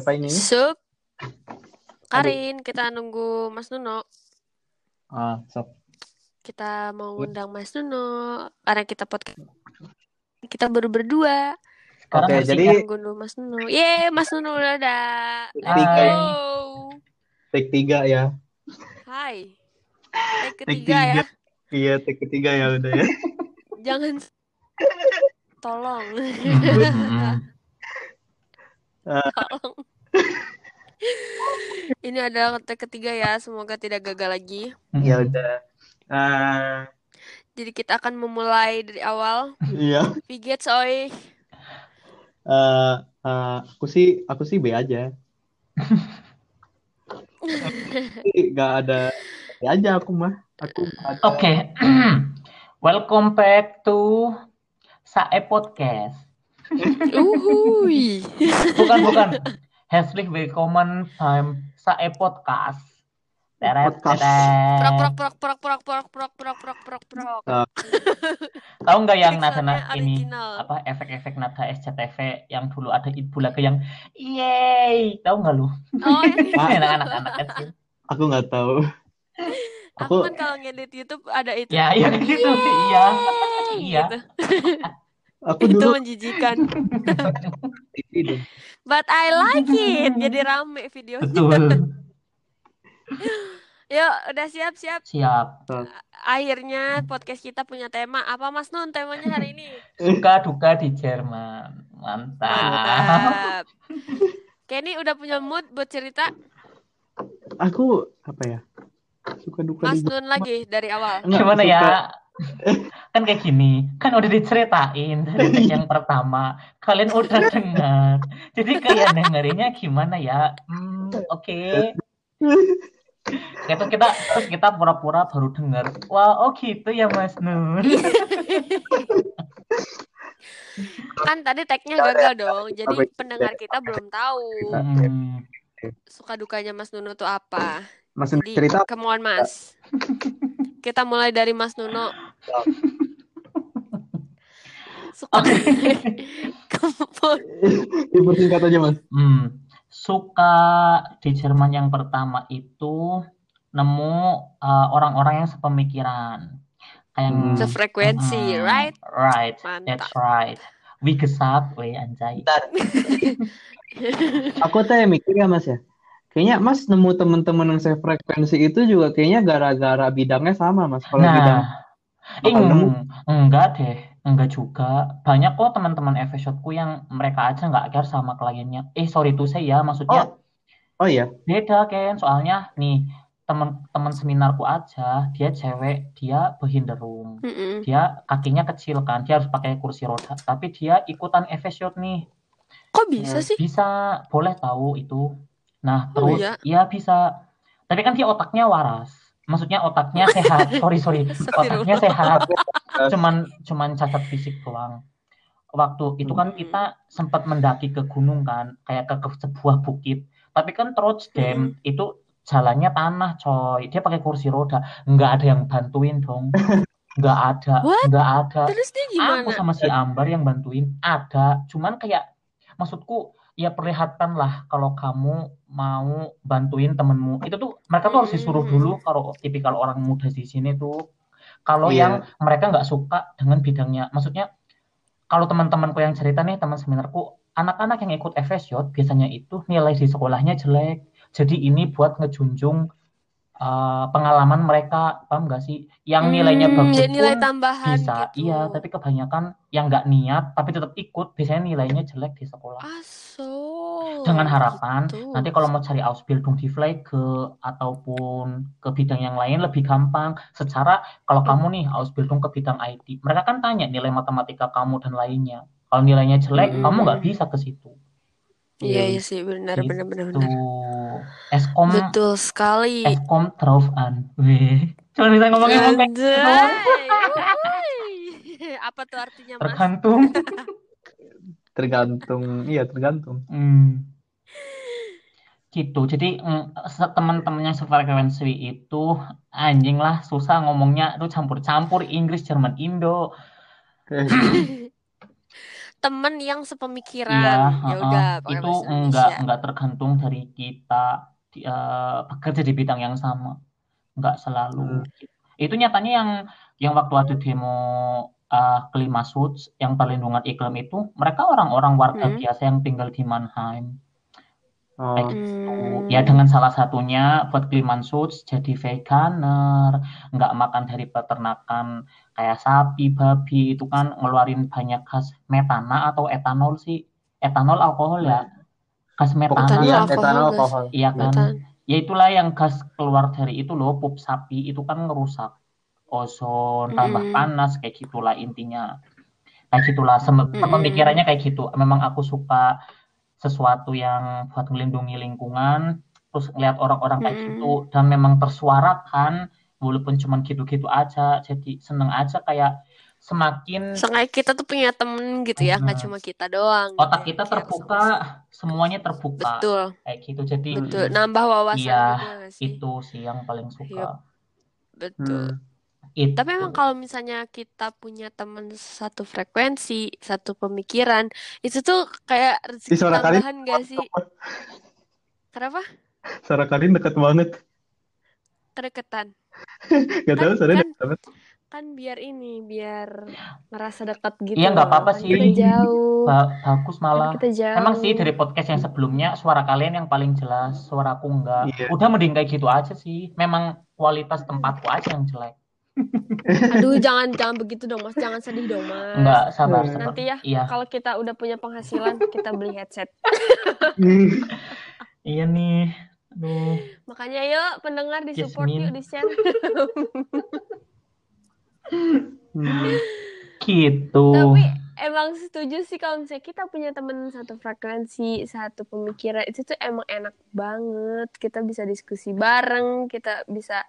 Ya, siapa ini? Sup. Karin, kita nunggu Mas Nuno. Ah, sok. Kita mau ngundang Mas Nuno karena kita podcast. Kita baru berdua. Sekarang Oke, harus jadi- dulu Mas Nuno. Yeay, Mas Nuno udah ada. Tiga. Take tiga ya. Hai. Take Take ketiga ya. tiga. Iya, take ketiga ya udah ya. Jangan tolong. Tolong. Ini adalah take ketiga ya. Semoga tidak gagal lagi. Ya udah. Ah, Jadi kita akan memulai dari awal. iya. Piget soy. Eh, eh, aku sih aku sih B aja. Gak ada B aja aku mah. Aku ada Oke, welcome back to Sae Podcast. Uhuy. Bukan, bukan. Herzlich willkommen beim Sae Podcast. Teret, Podcast. teret. Prok prok prok prok prok prok prok prok prok prok prok. Tahu nggak yang nada ini apa efek-efek nada SCTV yang dulu ada ibu lagu yang yeay, tahu nggak lu? Oh, iya. Anak-anak anak kecil. aku nggak tahu. Aku Aku kan kalau ngedit YouTube ada itu. Ya, iya gitu, iya. Iya. Gitu. aku Itu dulu menjijikan. But I like it. Jadi rame videonya. Betul. Yuk, udah siap-siap. Siap. Akhirnya podcast kita punya tema. Apa Mas Nun temanya hari ini? Suka duka di Jerman. Mantap. Mantap. Kenny udah punya mood buat cerita? Aku apa ya? Suka duka Mas di Nun lagi dari awal. Enggak, Gimana suka- ya? Kan kayak gini, kan udah diceritain dari tag yang pertama. Kalian udah dengar. Jadi kayak dengerinnya gimana ya? Hmm, oke. Itu kita terus kita pura-pura baru dengar. Wah, oh gitu ya Mas Nur. Kan tadi tagnya gagal dong. Jadi pendengar kita belum tahu Hmm, suka dukanya Mas Nuno tuh apa. Mas Jadi, cerita kemohon Mas. Kita mulai dari Mas Nuno. Suka Kemohon. dipersingkat aja mas. hmm. Suka di Jerman yang pertama itu nemu uh, orang-orang yang sepemikiran. Kayak Hmm. Sefrekuensi, Mm-mm. right? Right. Mantap. That's right. Wie gesagt, we anjay. Aku teh mikir ya mas ya. Kayaknya mas nemu teman-teman yang sefrekuensi itu juga kayaknya gara-gara bidangnya sama mas. Kalau bidang Nah, ing, bakal nemu. enggak deh, enggak juga. Banyak kok teman-teman FShotku yang mereka aja nggak care sama kliennya. Eh, sorry tuh saya ya, maksudnya Oh iya. beda kan. Soalnya nih, teman-teman seminarku aja, dia cewek, dia behinderung. Mm-mm. Dia kakinya kecil kan, dia harus pakai kursi roda. Tapi dia ikutan FShot nih. Kok bisa Ya, sih? Bisa, boleh tahu itu. Nah, Oh, terus iya? ya bisa. Tapi kan dia otaknya waras. Maksudnya otaknya sehat. Sorry, sorry. Otaknya sehat. Cuman cuman cacat fisik doang. Waktu itu kan Hmm. kita sempat mendaki ke gunung kan, kayak ke, ke sebuah bukit. Tapi kan Trotzdem itu jalannya tanah, coy. Dia pakai kursi roda. Nggak ada yang bantuin dong. Nggak ada. What? Nggak ada. Terus dia gimana? Aku sama si Ambar yang bantuin ada, cuman kayak maksudku ya perlihatkan lah kalau kamu mau bantuin temenmu. Itu tuh mereka tuh harus disuruh Hmm. dulu kalau tipikal orang muda di sini tuh. Kalau Iya. yang mereka nggak suka dengan bidangnya, maksudnya kalau teman-temanku yang cerita nih teman seminarku, anak-anak yang ikut FSJ biasanya itu nilai di sekolahnya jelek. Jadi ini buat ngejunjung uh, pengalaman mereka, paham nggak sih? Yang nilainya Hmm, bagus jadi nilai pun tambahan bisa, gitu. iya, tapi kebanyakan yang nggak niat tapi tetap ikut, biasanya nilainya jelek di sekolah. Aso. Dengan harapan gitu. nanti kalau mau cari Ausbildung di Pflege ataupun ke bidang yang lain lebih gampang. Secara kalau kamu nih Ausbildung ke bidang IT, mereka kan tanya nilai matematika kamu dan lainnya. Kalau nilainya jelek, Hmm. kamu nggak bisa ke situ. Iya, iya sih, benar, benar, benar, Gitu. benar. Eskom, Betul sekali. Eskom an. Wih, cuma bisa ngomongin ngomong. Wuih. Apa tuh artinya, Mas? Tergantung. Tergantung. Iya tergantung. Hmm. Gitu. Jadi mm, teman-teman yang sefrekuensi itu anjing lah susah ngomongnya. Aduh campur-campur Inggris, Jerman, Indo. Eh, temen yang Iya, sepemikiran. Ya heeh. udah, pakai Itu bahasa enggak Indonesia. enggak tergantung dari kita di- eh, bekerja di bidang yang sama. Enggak selalu. Itu nyatanya yang yang waktu ada demo eh, kelima suits yang perlindungan iklim itu mereka orang-orang warga Hmm. biasa yang tinggal di Mannheim. Oh. gitu. Hmm. Ya dengan salah satunya buat Kliman Suits jadi veganer, nggak makan dari peternakan kayak sapi, babi itu kan ngeluarin banyak gas metana atau etanol sih. Etanol alkohol ya. Gas metana. Etanol Iya, alkohol, etanol alkohol. Iya kan? Metan. Ya itulah yang gas keluar dari itu loh, pup sapi itu kan ngerusak ozon, tambah Mm-mm. panas kayak gitulah intinya. Kayak gitulah Sem- Mm-mm. pemikirannya kayak gitu. Memang aku suka sesuatu yang buat melindungi lingkungan, terus ngeliat orang-orang kayak gitu dan memang tersuarakan walaupun cuman gitu-gitu aja. Jadi seneng aja kayak semakin Seenggaknya kita tuh punya temen gitu ya, nggak Hmm. cuma kita doang. otak gitu kita yang care terbuka, semuanya terbuka Betul, kayak gitu. Jadi betul. Nambah wawasan Iya, juga nggak sih. itu sih yang paling suka. Yup, betul. Hmm. Itu. Tapi emang kalau misalnya kita punya temen satu frekuensi, satu pemikiran, itu tuh kayak rezeki suara kalian tambahan gak sih? Kenapa? suara kalian dekat banget. Kedeketan. Gak tahu Kan, suaranya kan, dekat banget. kan biar ini, biar ngerasa dekat gitu Iya nggak loh. apa-apa sih. kita jauh, Ba- bagus kan malah. kita jauh. Emang sih dari podcast yang sebelumnya suara kalian yang paling jelas, suaraku enggak. Iya. Udah mending kayak gitu aja sih. Memang kualitas tempatku aja yang jelek. Aduh, jangan jangan begitu dong, Mas. Jangan sedih dong, Mas. Enggak, sabar, Hmm. sabar. Nanti ya, Iya. kalau kita udah punya penghasilan, kita beli headset. Iya nih. Aduh. Makanya yuk pendengar di support yuk di share. Hmm. Gitu. Tapi emang setuju sih kalau misalnya kita punya temen satu frekuensi, satu pemikiran, itu tuh emang enak banget. Kita bisa diskusi bareng, kita bisa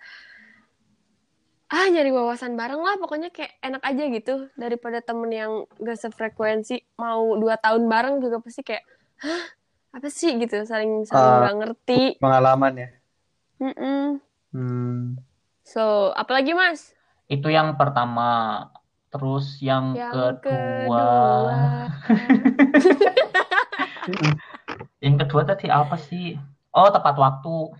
ah nyari wawasan bareng lah. Pokoknya kayak enak aja gitu daripada temen yang gak sefrekuensi mau dua tahun bareng juga pasti kayak hah apa sih gitu saling saling Ah. nggak ngerti. Pengalaman ya. Mm-mm. Hmm. So apalagi mas? Itu yang pertama. Terus yang, Yang kedua. kedua. Yang kedua tadi apa sih? Oh, tepat waktu.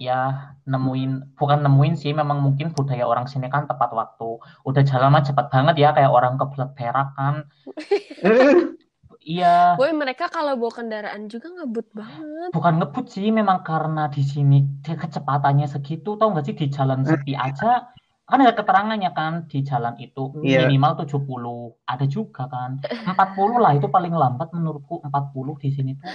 Ya, nemuin, bukan nemuin sih, memang mungkin budaya orang sini kan tepat waktu. Udah jalan mah cepat banget ya, kayak orang kebelet perak kan. Iya, Boy mereka kalau bawa kendaraan juga ngebut banget. bukan ngebut sih, memang karena di sini dia kecepatannya segitu, tau nggak sih di jalan sepi aja, kan ada keterangannya kan di jalan itu Iya. minimal 70, ada juga kan 40 lah itu paling lambat menurutku 40 di sini tuh.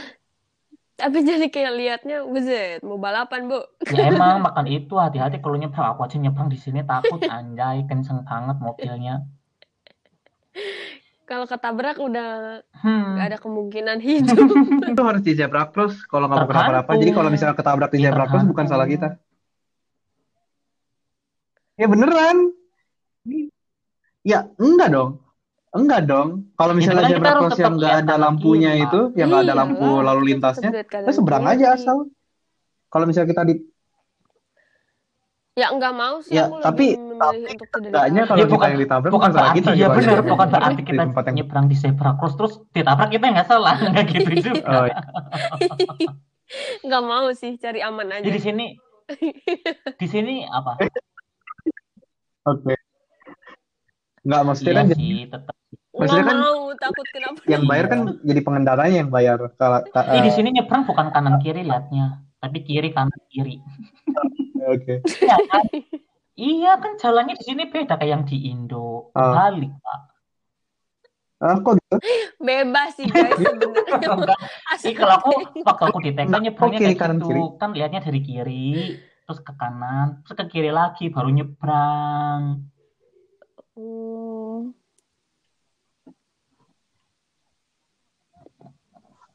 Tapi jadi kayak liatnya, buset, mau balapan bu. Ya emang makan itu hati-hati kalau nyebrang aku aja nyebrang di sini takut anjay kenceng banget mobilnya. Kalau ketabrak udah Hmm. gak ada kemungkinan hidup. itu harus di zebra cross kalau nggak mau kenapa-napa. Jadi kalau misalnya ketabrak di Ya, zebra cross bukan salah kita. Ya beneran. Ya enggak dong. Enggak dong. Kalau misalnya kan kita zebra cross yang nggak ada lampunya kiri, itu, yang nggak ada lampu lalu kita lintasnya, tetep lihat kanan kita seberang kiri. aja asal. Kalau misalnya kita di Ya nggak mau sih, Ya, aku tapi- lebih memilih tapi untuk tidak kalau Ya, kita bukan- yang ditabrak bukan bukan salah berarti kita ya benar bukan berarti kita tempat yang nyebrang di zebra cross terus ditabrak kita nggak salah nggak gitu juga. Oh, iya. Nggak mau sih, cari aman aja. Jadi di sini di sini apa? Oke. Enggak maksudnya Iya kan sih tetap. Maksudnya kan mau, takut kenapa. yang bayar kan jadi pengendaranya yang bayar. Kalau ta- Ih, di eh, sini nyebrang bukan kanan kiri liatnya, tapi kiri kanan kiri. oke. Iya kan? Iya kan jalannya di sini beda kayak yang di Indo. Oh. Balik, Pak. Ah, kok gitu? Bebas sih guys sebenarnya. Asal Ih, kalau aku waktu aku di TK Nah, nyebrangnya kiri kayak gitu. kiri? Kan lihatnya dari kiri, terus ke kanan, terus ke kiri lagi baru nyebrang. Hmm.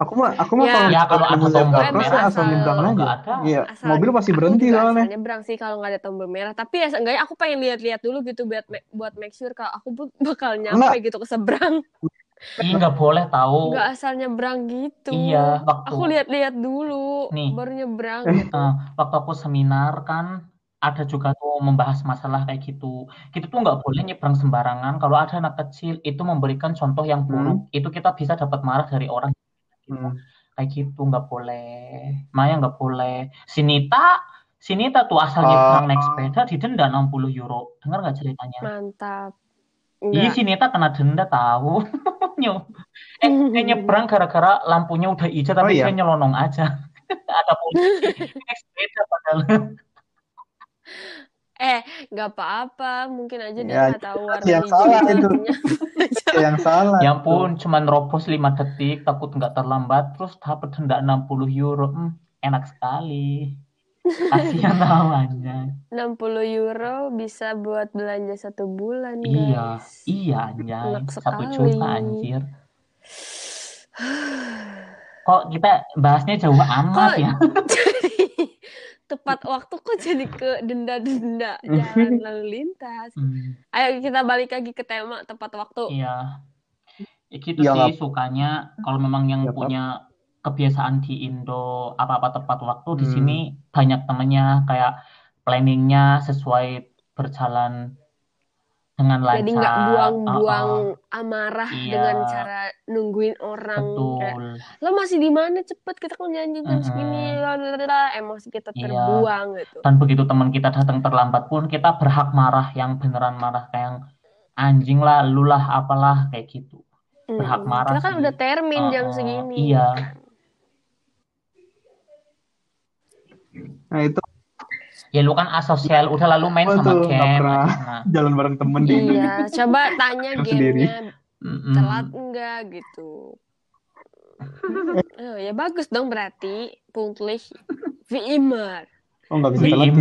Aku mah aku mah Ya. kalau Ya, kalau ada ketemu tombol merah, cross ya asal asal- nyebrang aja. Iya, Asal mobil pasti aku berhenti soalnya. asal nyebrang sih kalau nggak ada tombol merah. Tapi ya seenggaknya aku pengen lihat-lihat dulu gitu buat buat make sure kalau aku bakal nyampe Enggak. gitu ke seberang. Ih, nggak boleh tahu. Nggak asal nyebrang gitu. Iya, waktu Aku lihat-lihat dulu Nih. baru nyebrang Eh. gitu. eh, waktu aku seminar kan ada juga tuh membahas masalah kayak gitu. Kita tuh nggak boleh nyebrang sembarangan. Kalau ada anak kecil itu memberikan contoh yang buruk, itu kita bisa dapat marah dari orang. Gitu. Hmm. Kayak gitu nggak boleh. Maya nggak boleh. Sinita, Sinita tuh asal nyebrang naik sepeda didenda 60 euro. Dengar nggak ceritanya? Mantap. Iya. Sinita kena denda tahu. Eh, dia nyebrang gara-gara lampunya udah hijau Oh, tapi iya? dia nyelonong aja. ada polisi naik sepeda padahal. Eh, nggak apa-apa. Mungkin aja dia Ya, nggak tahu warna yang hijau salah itu. yang salah. Ya ampun, cuman robos 5 detik, takut nggak terlambat, terus dapat denda 60 euro. Hmm, enak sekali. Kasihan namanya. 60 euro bisa buat belanja satu bulan, Iya, guys. iya anjay. Enak Satu juta anjir. Kok kita bahasnya jauh amat Kok ya? jadi tepat waktu kok jadi ke denda-denda jalan lalu lintas. Hmm, Ayo kita balik lagi ke tema tepat waktu. iya. Ya gitu Ya, sih sukanya kalau memang yang Ya, punya kebiasaan di Indo apa-apa tepat waktu di Hmm. sini banyak temennya kayak planningnya sesuai berjalan dengan lancar. Jadi nggak buang-buang Uh-uh, amarah Iya. dengan cara nungguin orang kayak betul. lo masih di mana cepet kita kan janji jam Mm-mm. segini lalalala." emosi kita Iya. terbuang gitu. Dan begitu teman kita datang terlambat pun kita berhak marah yang beneran marah kayak yang anjing lah, lu lah, apalah kayak gitu. Berhak marah Kita kan sih. udah termin jam Uh-uh, segini. Iya. Nah itu Ya lu kan asosial, udah lalu main sama? Nggak game sana. jalan bareng temen di Indo. Iya, coba tanya sendiri. gamenya Mm-mm. telat enggak gitu. Oh, ya bagus dong berarti punktlich wie immer. Oh nggak bisa telat.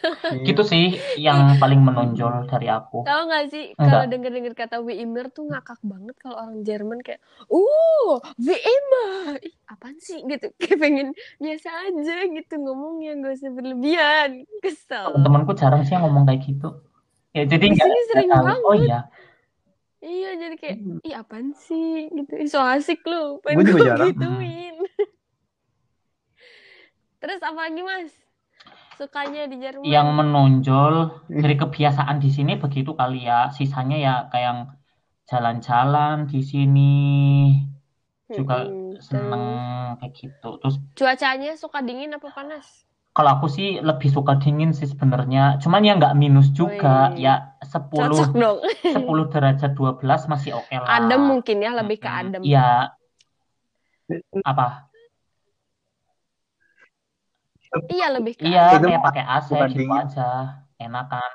Iya. Gitu sih yang paling menonjol dari aku. Tahu nggak sih kalau denger-denger kata wie immer tuh ngakak banget kalau orang Jerman kayak, "Uh, wie immer." Ih, apaan sih gitu. Kayak pengen biasa aja gitu ngomongnya nggak usah berlebihan. Kesel. Teman-temanku jarang sih yang ngomong kayak gitu. Ya jadi Di nggak sering tahu. banget. Oh iya, Iya, jadi kayak, Hmm. "Ih, apaan sih?" gitu. Ih, so asik lu. Pengen gituin. Terus apa lagi, Mas? Sukanya di Jerman? yang menonjol dari kebiasaan di sini begitu kali ya. Sisanya ya kayak jalan-jalan di sini juga seneng kayak gitu. Terus Cuacanya suka dingin apa panas? kalau aku sih lebih suka dingin sih sebenarnya. Cuman ya nggak minus juga. Wih. Ya 10 Cocok dong. 10 derajat 12 masih oke lah. Adem mungkin ya, lebih ke adem. Iya. Apa? Iya, lebih ke Iya, kayak pakai AC bukan gitu dingin. aja. Enakan.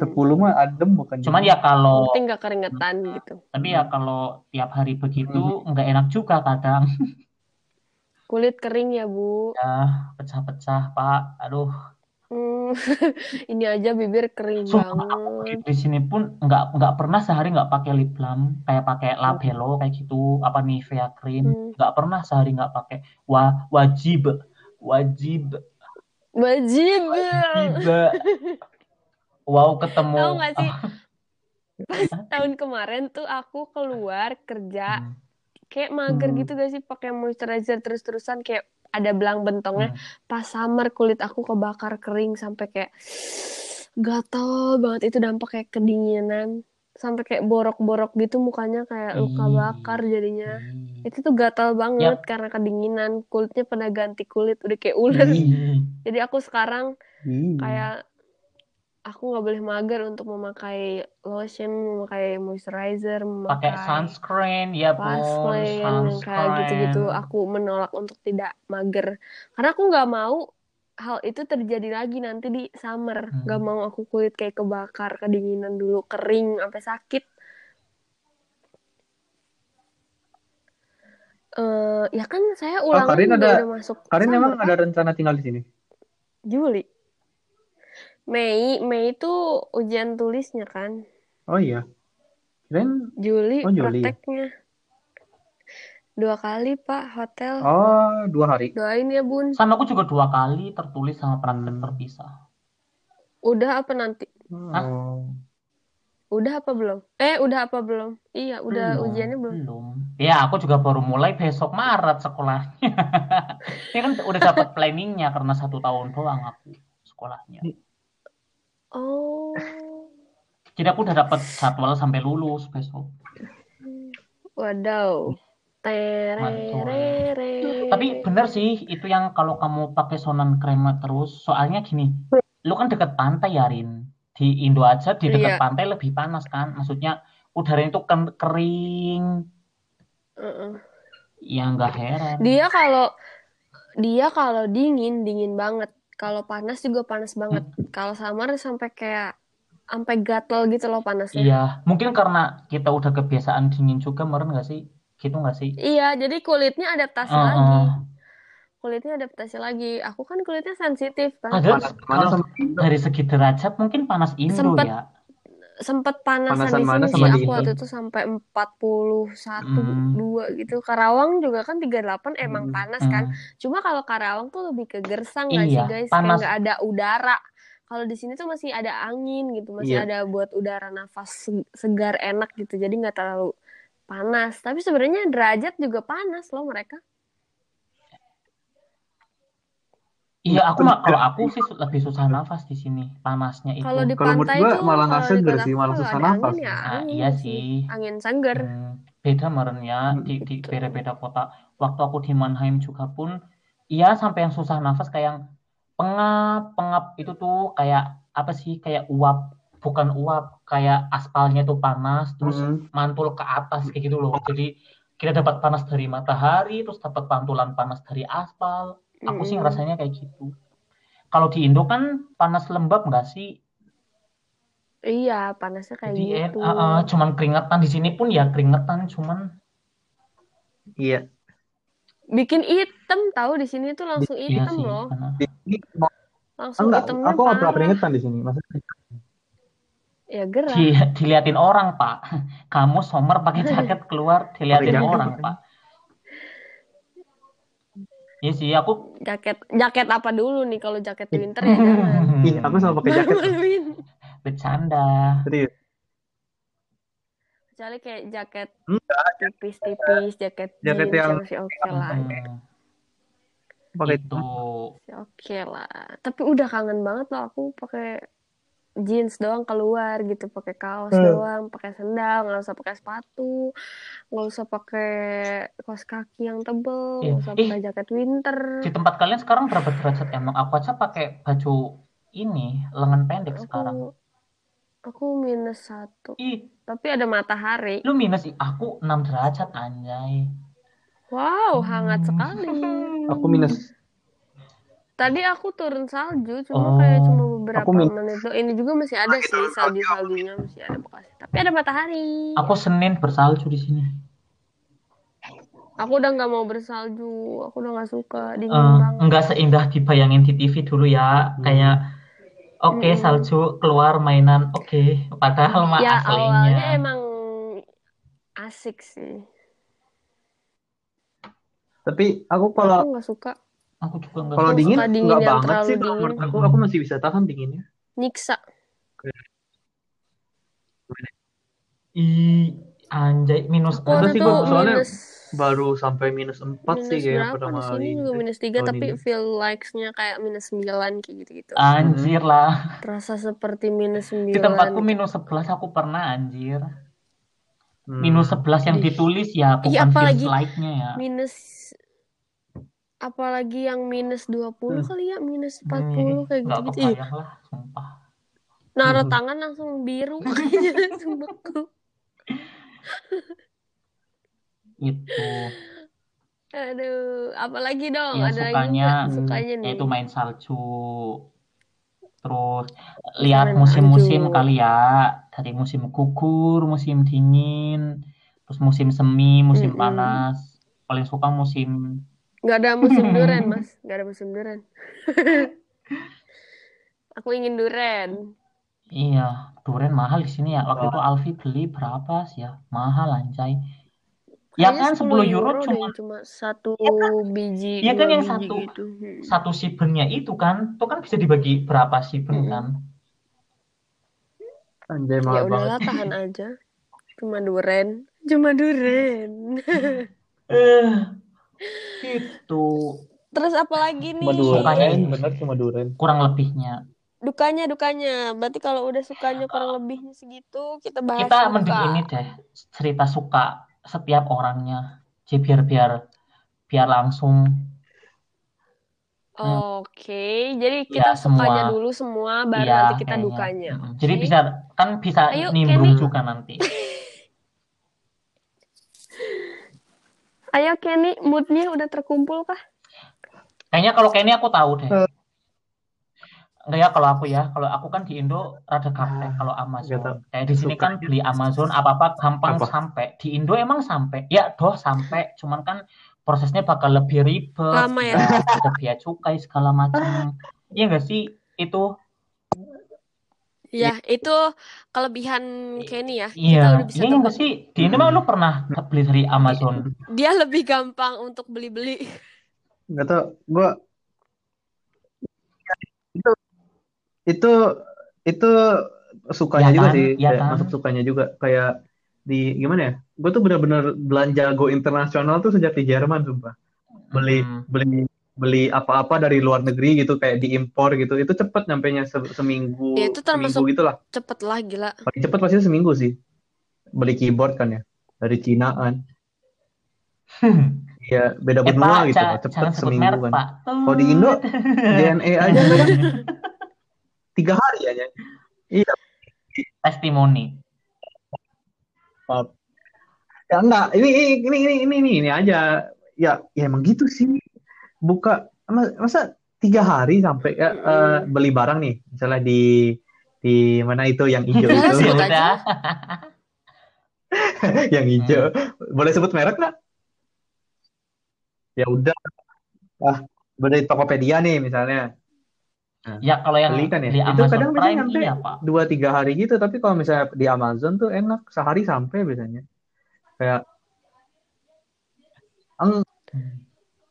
Sepuluh mah adem bukan. Cuman ya kalau Penting nggak keringetan gitu. tapi ya kalau tiap hari begitu nggak enak juga kadang. Kulit kering ya, Bu. Ya, pecah-pecah, Pak. Aduh. Hmm, Ini aja bibir kering aku banget. di sini pun nggak nggak pernah sehari nggak pakai lip balm, kayak pakai labello kayak gitu, apa Nivea cream, Hmm. nggak pernah sehari nggak pakai. Wah, wajib, wajib, Wajib. wajib. Wow, ketemu. Tahu nggak sih? Pas tahun kemarin tuh aku keluar kerja Hmm, kayak mager Hmm. gitu gak sih pakai moisturizer terus-terusan kayak ada belang bentongnya hmm. pas summer kulit aku kebakar kering sampai kayak gatal banget itu dampak kayak kedinginan sampai kayak borok-borok gitu mukanya kayak luka Ih. bakar jadinya Ih. itu tuh gatal banget karena kedinginan kulitnya pada ganti kulit udah kayak Hmm. ular Ih. jadi aku sekarang kayak aku nggak boleh mager untuk memakai lotion memakai moisturizer pakai memakai sunscreen ya sunscreen yang kayak gitu-gitu sunscreen aku menolak untuk tidak mager karena aku nggak mau hal itu terjadi lagi nanti di summer Hmm. nggak mau aku kulit kayak kebakar kedinginan dulu kering sampai sakit Eh ya kan saya ulangan Karin juga ada- udah masuk Karin summer, emang Pak. ada rencana tinggal di sini? Juli Mei Mei itu ujian tulisnya kan Oh iya. Kirain Juli Oh, Juli. prakteknya dua kali Pak hotel oh dua hari. doain ya bun sama aku juga dua kali tertulis sama Hmm. terpisah udah apa nanti Oh. Udah apa belum? Eh, udah apa belum? Iya, udah belum ujiannya belum. belum Ya, aku juga baru mulai besok Maret sekolahnya. Ini kan udah dapat planningnya karena satu tahun doang aku sekolahnya. Oh. Jadi aku udah dapat jadwal sampai lulus besok. Wadaw. Tererere. Tapi bener sih itu yang kalau kamu pakai sonan krema terus, soalnya gini, lu kan deket pantai ya Rin. Di Indo aja di deket Iya. pantai lebih panas kan. Maksudnya udara itu kan kering. Heeh. Ya nggak heran. Dia kalau dia kalau dingin dingin banget. Kalau panas juga panas banget. Kalau summer sampai kayak sampai gatel gitu loh panasnya. Iya, mungkin karena kita udah kebiasaan dingin juga, meren nggak sih? Gitu nggak sih? Iya, jadi kulitnya adaptasi Heeh. lagi. Kulitnya adaptasi lagi. Aku kan kulitnya sensitif kan. Padahal Panas- kalau panas sama Indo. dari segi derajat mungkin panas Indo Sempet ya. Sempet panasan Panasan di mana sini sama sih di aku Indo? waktu itu sampai 41, Hmm. 2 gitu. Karawang juga kan 38 emang Hmm. panas kan. Hmm. Cuma kalau Karawang tuh lebih ke gersang nggak sih Iya, guys? panas. Kayak nggak ada udara. Kalau di sini tuh masih ada angin gitu, masih Iya. ada buat udara nafas se- segar enak gitu. Jadi nggak terlalu panas. Tapi sebenarnya derajat juga panas loh mereka. Iya, aku mah kalau aku sih lebih susah nafas di sini, panasnya itu. Kalau di Kalau pantai gua tuh malah nggak kalau seger sih, malah kalau susah nafas. angin ya Nah, iya sih. Angin seger. Hmm, beda meren ya Hmm, di di beda-beda kota. Waktu aku di Mannheim juga pun, iya sampai yang susah nafas kayak yang pengap, pengap itu tuh kayak apa sih? Kayak uap, bukan uap, kayak aspalnya tuh panas, terus Mm-mm. mantul ke atas kayak gitu loh. Jadi kita dapat panas dari matahari, terus dapat pantulan panas dari aspal. Aku sih ngerasanya kayak gitu. Kalau di Indo kan panas lembab nggak sih? Iya, panasnya kayak Jadi eh, gitu. eh, eh, cuman keringetan di sini pun ya keringetan, cuman Iya. Bikin hitam tahu di sini tuh langsung iya hitam sih. loh. karena- Langsung enggak, hitamnya aku nggak pernah parah. keringetan di sini. Maksudnya Ya gerah. Di, diliatin orang, Pak. Kamu summer pakai jaket keluar, diliatin jaket, orang. Pak. Iya sih, aku Jaket jaket apa dulu nih kalau jaket winter ya. Ih, aku selalu pakai jaket. Bercanda. Serius. Kecuali kayak jaket tipis-tipis, jaket, Jaket jeans yang- masih oke lah. Hmm, pakai itu. Oke lah. Tapi udah kangen banget loh aku pakai jeans doang keluar gitu, pakai kaos Hmm. doang, pakai sendal, nggak usah pakai sepatu, nggak usah pakai kaos kaki yang tebel, Iya. nggak usah Ih. pakai jaket winter. Di tempat kalian sekarang berapa derajat emang? Aku aja pakai baju ini, lengan pendek sekarang. Aku aku minus satu, Ih, tapi ada matahari. lu minus, ih, aku 6 derajat, anjay. Wow, hangat Hmm. sekali. Aku minus. Tadi aku turun salju, Oh. cuma kayak cuma beberapa Aku min- menit doang. Ini juga masih ada sih salju-saljunya masih ada bekasnya. Tapi ada matahari. Aku Senin bersalju di sini. Aku udah nggak mau bersalju. Aku udah nggak suka dingin Eh, banget. enggak seindah dibayangin di TV dulu ya. Hmm. Kayak oke Mm-mm. salju keluar mainan oke. Padahal mah Ya aslinya. awalnya emang asik sih. Tapi aku Aku kalau nggak suka Aku juga enggak kalau dingin dingin nggak yang banget sih. Kalau dingin. menurut aku aku masih bisa tahan dinginnya. nyiksa. Ih, anjay minus waktu sih gua soalnya minus baru sampai minus 4 sih minus kayak berapa pertama kali juga minus 3 tahun tapi ini. feel likes-nya kayak minus 9 kayak gitu-gitu. anjir lah. Terasa seperti minus 9. Di tempatku minus 11 aku pernah anjir. Hmm. Minus 11 yang ditulis ya bukan Iya, apalagi feels like-nya ya. minus apalagi yang minus 20 Hmm. kali ya, minus Ih, 40 kayak nggak gitu-gitu. Ih, kebayang lah, sumpah. naruh Hmm. tangan langsung biru kayaknya langsung beku. Itu. Aduh, apalagi dong? Ya Ada lagi sukanya nggak sukanya nih? yaitu main salju. Terus lihat musim-musim kali ya, dari musim gugur, musim dingin, terus musim semi, musim Mm-mm. panas. Paling suka musim Nggak ada musim duren, Mas. Nggak ada musim duren. Aku ingin duren. iya, durian mahal di sini ya. Waktu itu Alfi beli berapa sih ya? Mahal anjay. Ya kan 10 euro deh, cuma cuma satu biji, Iya kan yang satu. gitu. Hmm. satu sibennya itu kan, itu kan bisa dibagi berapa siben Mm-mm. kan? Anjay Ya mahal banget. udahlah, tahan aja. Cuma duren. Cuma duren. Eh, gitu. Terus apa lagi nih? Cuma Sukanya duren, ini. bener cuma duren. Kurang lebihnya. Dukanya, dukanya. Berarti kalau udah sukanya kurang lebihnya segitu, kita bahas Kita suka. mending ini deh, cerita suka setiap orangnya. Jadi biar biar biar langsung Oke, jadi Ya, kita sukanya semua. dulu semua, baru iya nanti kita kayaknya. dukanya. Jadi bisa kan bisa Ayo, nimbrung Kenny. juga nanti. Ayo Kenny, moodnya udah terkumpul kah? Kayaknya kalau Kenny aku tahu deh. Eh. Enggak ya kalau aku ya, kalau aku kan di Indo rada kaptek kalau Nggak tahu. Amazon. Kayak di sini kan beli Amazon apa-apa gampang Apa? sampai. Di Indo emang sampai. Ya, doh sampai, cuman kan prosesnya bakal lebih ribet. Lama ya? Ada biaya cukai segala macam. Iya enggak sih? Itu Ya, itu kelebihan Kenny ya. Kita iya. udah bisa Iya enggak sih? Di Indo mah lu pernah beli dari Amazon? Dia lebih gampang untuk beli-beli. Nggak tau, gua itu itu itu sukanya Ya juga kan? sih, Ya kayak kan? masuk sukanya juga kayak di gimana ya? Gue tuh benar-benar belanja go internasional tuh sejak di Jerman sumpah. Beli Hmm. beli beli apa-apa dari luar negeri gitu kayak diimpor gitu. Itu cepet nyampenya se- seminggu Ya, itu termasuk- seminggu gitu lah. Cepet lah, gila. Paling cepet pasti seminggu sih. Beli keyboard kan ya dari Cina kan. Iya, beda Eh benua Pak, gitu. ja- Cepet jangan sebut seminggu merek kan. Pak. Kalau di Indo JNE aja kan tiga hari aja. Iya, testimoni. Pak. Ya enggak, ini ini ini ini ini ini, ini aja. Ya, ya emang gitu sih. Buka mas- masa tiga hari sampai ya, eh, beli barang nih, misalnya di di mana itu yang hijau itu, Ya sebut aja. udah. yang hijau. Boleh sebut merek nggak? Ya udah. Ah, beli Tokopedia nih misalnya. Ya kalau yang Beli kan ya? di Itu Amazon kadang bisa Prime nyampe. iya Pak. dua tiga hari gitu tapi kalau misalnya di Amazon tuh enak sehari sampai biasanya kayak eng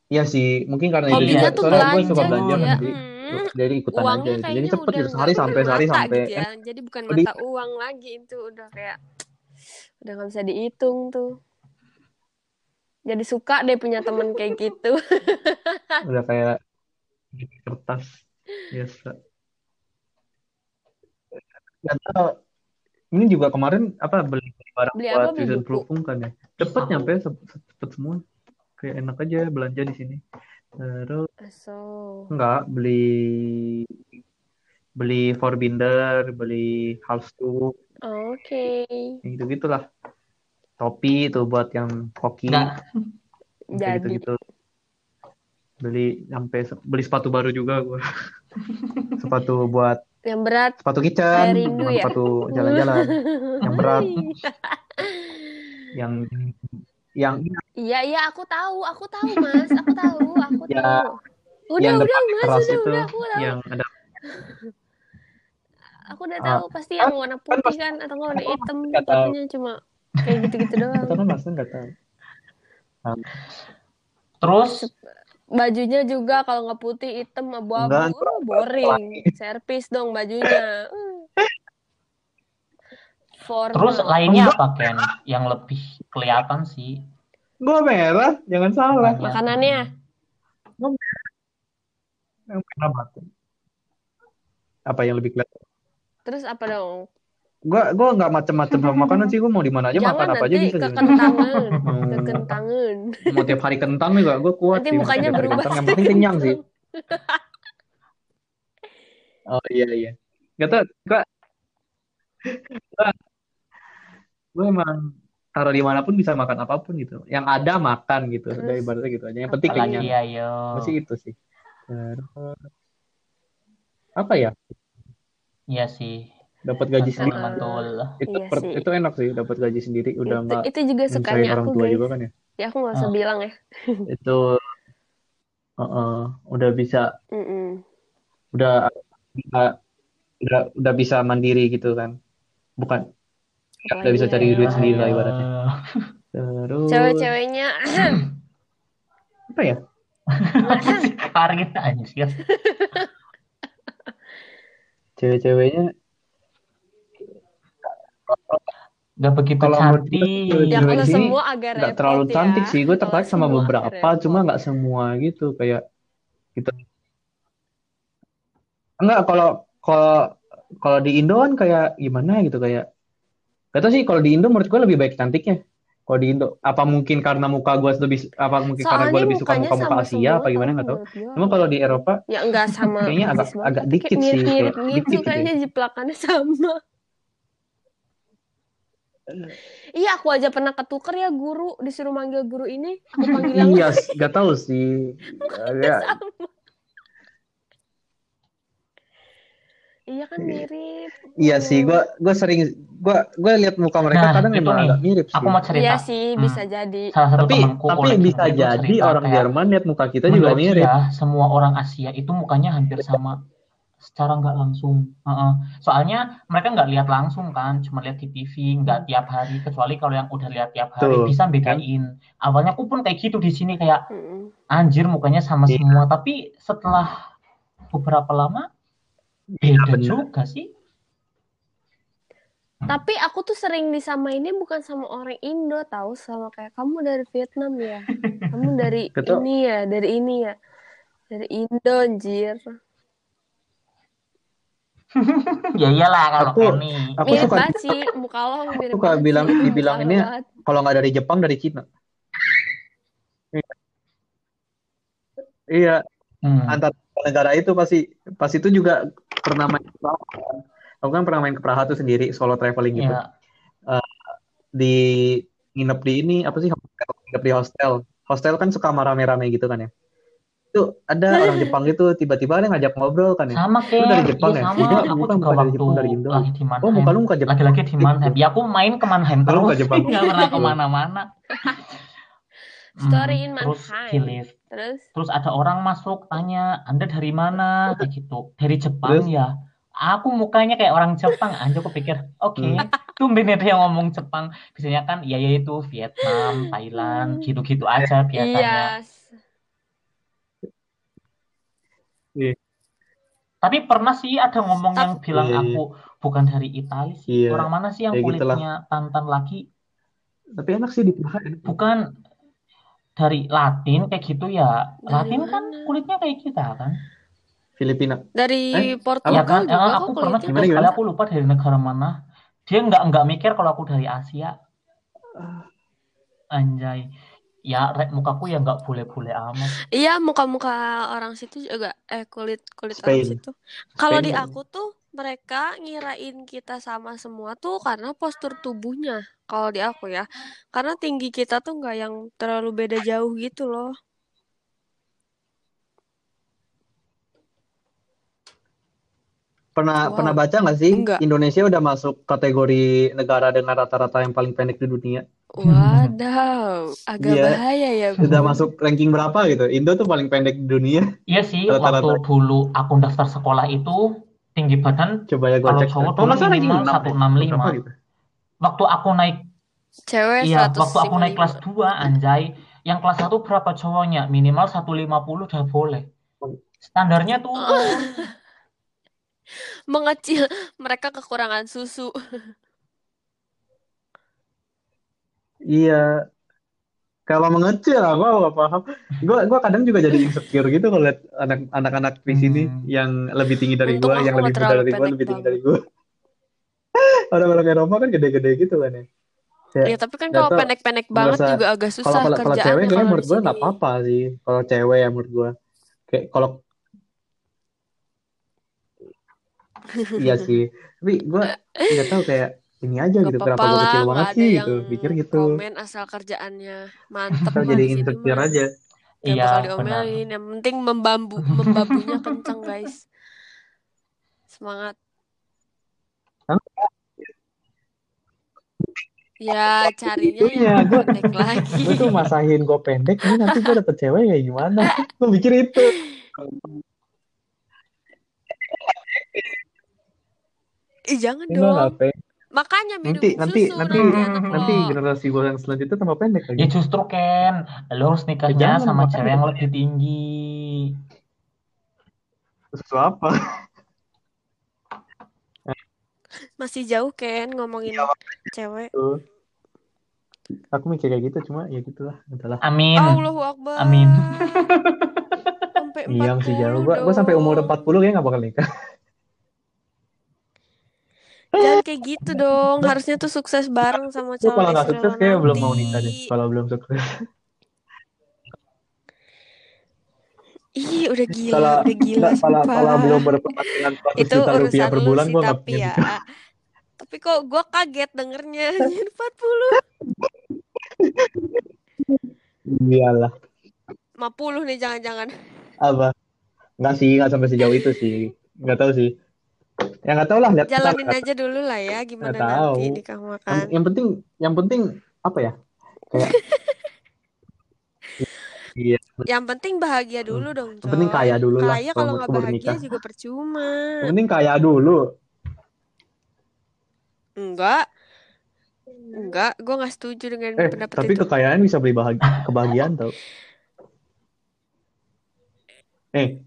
Iya sih mungkin karena itu juga tuh soalnya gue suka gitu belanja ya. kan jadi Hmm. jadi ikutan Uangnya aja gitu. jadi kayaknya cepet gitu sehari sampai sehari sampai gitu ya. Jadi bukan Jadi- mata uang lagi itu udah kayak udah nggak bisa dihitung tuh. Jadi suka deh punya temen kayak gitu. udah kayak kertas biasa Nggak tahu. ini juga kemarin apa beli barang Beli buat apa? Season proofing kan ya cepet nyampe cepet semua kayak enak aja belanja di sini terus So, Enggak, beli beli Forbinder, beli halstuk, oke. gitu gitulah. Topi itu buat yang hoki, Enggak. Jadi gitu-gitu. Beli sampai beli sepatu baru juga gua. Sepatu buat yang berat sepatu kitchen, rindu ya? sepatu jalan-jalan. Yang berat. Yang yang Iya iya aku tahu, aku tahu Mas, aku tahu, aku Ya, tahu. Udah yang udah Mas, udah itu, udah aku tahu. yang ada Aku udah Ah, tahu pasti yang warna putih pasti- kan atau nggak warna hitam sepatunya cuma kayak gitu-gitu doang. Atau kan Mas nggak tahu. Terus Bajunya juga kalau nggak putih, hitam, abu-abu, Enggak, uh, boring. Servis dong bajunya. Uh. Formal. terus lainnya Enggak. apa Ken? Yang lebih kelihatan sih. Gua merah, jangan salah. Makanannya Yang merah batu. Apa yang lebih kelihatan? terus apa dong? Gua gua nggak macem-macem sama makanan sih. Gua mau di mana aja Jangan makan apa aja bisa. kekentangan, Mau- kekentangan. Mau tiap hari kentang juga gua kuat Nanti sih. mukanya berubah. kentang. Yang penting kenyang sih. Oh iya iya. Gak tau. Gua gua, gua emang taruh di mana pun bisa makan apa pun gitu. Yang ada makan gitu. Terus? Dari ibaratnya gitu aja. Yang penting Apalagi kenyang. ya yo. Masih itu sih. Terus apa ya? Iya sih. Dapat gaji Betul, sendiri. betul. Itu Iya per- sih. itu enak sih. Dapat gaji sendiri. Udah itu, nggak itu juga nyusahin sukanya orang aku tua guys. juga kan ya. Ya aku nggak usah Ah. bilang ya. itu uh-uh, udah bisa Mm-mm. udah udah udah, udah bisa mandiri gitu kan bukan udah bisa cari duit sendiri lah ibaratnya terus Cewek-ceweknya apa ya Karin anjir. cewek-ceweknya nggak begitu Kalau cantik. Ya kalau semua agak nggak repot terlalu ya. cantik sih. Gue tertarik sama beberapa, cuma repot. nggak semua gitu. Kayak gitu. Enggak, kalau kalau kalau di Indo kan kayak gimana gitu kayak. Gak tau sih kalau di Indo menurut gue lebih baik cantiknya. Kalau di Indo, apa mungkin karena muka gue lebih, apa mungkin karena gue Soalnya lebih suka muka-muka sama Asia apa gimana tau nggak tahu. gue. Cuma kalau di Eropa Ya enggak sama kayaknya agak banget, agak dikit kayak sih, mirip-mirip gitu dikit kayaknya jiplakannya sama. Iya, aku aja pernah ketuker ya guru, disuruh manggil guru ini, aku panggil Iya, gak tahu sih. Ya, sama. Iya kan mirip. iya sih, gue gue sering gue gue lihat muka mereka Nah, kadang itu emang nih. agak mirip Aku sih. mau cerita. Iya sih, Hmm. bisa jadi. Salah satu Tapi temanku tapi bisa jadi cerita orang kayak Jerman lihat muka kita juga mirip. dia semua orang Asia itu mukanya hampir sama secara nggak langsung. Heeh. Soalnya mereka nggak lihat langsung kan, cuma lihat di TV, nggak tiap hari. Kecuali kalau yang udah lihat tiap hari Tuh, bisa kan? bedain. Awalnya aku pun kayak gitu di sini kayak anjir mukanya sama Iya. semua. Tapi setelah beberapa lama Iya beda juga sih. Tapi aku tuh sering disamainnya bukan sama orang Indo, tahu sama kayak kamu dari Vietnam ya, kamu dari Betul. ini ya, dari ini ya, dari Indo anjir. ya iyalah kalau Aku ini. aku Mirip suka banget sih, muka lo mirip suka banget bilang dibilanginnya banget. kalau nggak dari Jepang dari Cina. Iya, Hmm. antar negara itu pasti pas itu juga pernah main ke Praha. kan. Aku kan pernah main ke Praha tuh sendiri solo traveling gitu. Ya, Di nginep di ini apa sih hotel, nginep di hostel. Hostel kan suka rame-rame gitu kan ya. Itu ada orang Jepang gitu tiba-tiba ada yang ngajak ngobrol kan ya. sama Lu dari kayak Jepang iya ya? sama Enggak, aku bukan dari waktu Jepang, dari Indo. lagi di Oh, muka lu muka Jepang. lagi-lagi di Gitu. Mannheim ya aku main ke Mannheim terus muka Jepang. nggak pernah ke mana-mana Hmm, Story in terus Mannheim. di lift Terus, terus ada orang masuk tanya anda dari mana kayak gitu dari Jepang Terus? ya aku mukanya kayak orang Jepang aja aku pikir oke Hmm. tumben ada yang ngomong Jepang biasanya kan ya ya itu Vietnam Thailand gitu-gitu aja biasanya iya, Iya. Tapi pernah sih ada ngomong yang bilang Iya, iya. aku bukan dari Italia sih. Iya, Orang mana sih yang gitulah. kulitnya tantan lagi? Tapi enak sih di Praha. Bukan dari Latin kayak gitu ya. Dari Latin kan mana? kulitnya kayak kita kan. Filipina. dari Eh, Portugal Ya kan? juga Eh, aku pernah kulitnya. juga Gimana, sekali gimana? aku lupa dari negara mana. Dia nggak nggak mikir kalau aku dari Asia. Anjay. Ya, rek mukaku ya nggak boleh-boleh amat. Iya, muka-muka orang situ juga eh kulit kulit orang Spain. situ. Kalau di kan? aku tuh mereka ngirain kita sama semua tuh karena postur tubuhnya. Kalau di aku ya, karena tinggi kita tuh nggak yang terlalu beda jauh gitu loh. Pernah Wow. pernah baca nggak sih Enggak. Indonesia udah masuk kategori negara dengan rata-rata yang paling pendek di dunia? Wadaw, agak Iya. bahaya ya. Sudah Bu. masuk ranking berapa gitu? Indo tuh paling pendek di dunia. Iya sih, Rata-rata. waktu dulu aku daftar sekolah itu tinggi badan Coba ya gue Kalau cek. cowok Oh, ranking minimal 6 165. Berapa gitu? waktu aku naik Cewek Iya, waktu aku naik 155. kelas 2, anjay. Yang kelas 1 berapa cowoknya? Minimal 150 udah boleh. Standarnya tuh Mengecil, mereka kekurangan susu. Iya. Kalau mengecil apa nggak paham. Gue gua kadang juga jadi insecure gitu kalau lihat anak anak-anak di sini Hmm. yang lebih tinggi dari gue, aku yang lebih muda dari gue, lebih tinggi dari gue. Orang-orang Eropa kan gede-gede gitu kan ya. Kayak Ya, tapi kan kalau pendek-pendek banget merasa- juga agak kalau susah kalau kalau cewek kalau menurut di gue nggak apa-apa sih. Kalau cewek ya menurut gue. Kayak kalau iya sih. Tapi gue nggak tahu kayak ini aja Gak gitu. Kenapa gue kecil banget sih yang gitu. Pikir gitu. komen asal kerjaannya mantep mah jadi insecure aja. Gak Iya, bakal benar. yang penting membambu, membabunya kenceng guys. Semangat. Hah? Ya carinya yang gua- pendek lagi. Gue tuh masahin gue pendek, ini nanti gue dapet cewek kayak gimana? Gue mikir itu. Ih jangan Enggak, dong. Makanya minum Nanti, nanti, susu nanti, nanti nanti generasi gue yang selanjutnya tambah pendek ya lagi. justru Ken, lo harus nikahnya Jangan, sama cewek yang lebih tinggi. Susu apa? Masih jauh kan ngomongin Iya, cewek. Tuh. Aku mikir kayak gitu cuma ya gitulah, adalah. Amin. Allahu Akbar. Amin. Sampai 40 Iya masih jauh. Gua, gua sampai umur dong. 40 kayak nggak bakal nikah. Jangan kayak gitu dong. Harusnya tuh sukses bareng sama calon kalau nggak sukses kayak belum mau nikah deh. Kalau belum sukses. Ih, udah gila, Kalau udah gila kalau kalau belum berpenghasilan 100 Itu juta rupiah per bulan gua nggak tapi punya ya. Tapi kok gue kaget dengernya anjir 40. Iyalah. 50 nih jangan-jangan. Apa? Nggak sih, nggak sampai sejauh itu sih. Nggak tahu sih. Ya nggak tahu lah. Lihat ntar. Jalanin aja dulu lah ya gimana tahu. nanti nikah Yang, makan. yang penting, yang penting apa ya? Kayak iya. Yang penting bahagia dulu dong, Yang penting coy. kaya dulu lah Kaya kalau nggak bahagia nikah. juga percuma. Yang penting kaya dulu. Enggak, enggak, gue nggak setuju dengan Eh, pendapat tapi itu. kekayaan bisa beli bahagia, kebahagiaan tau. Eh,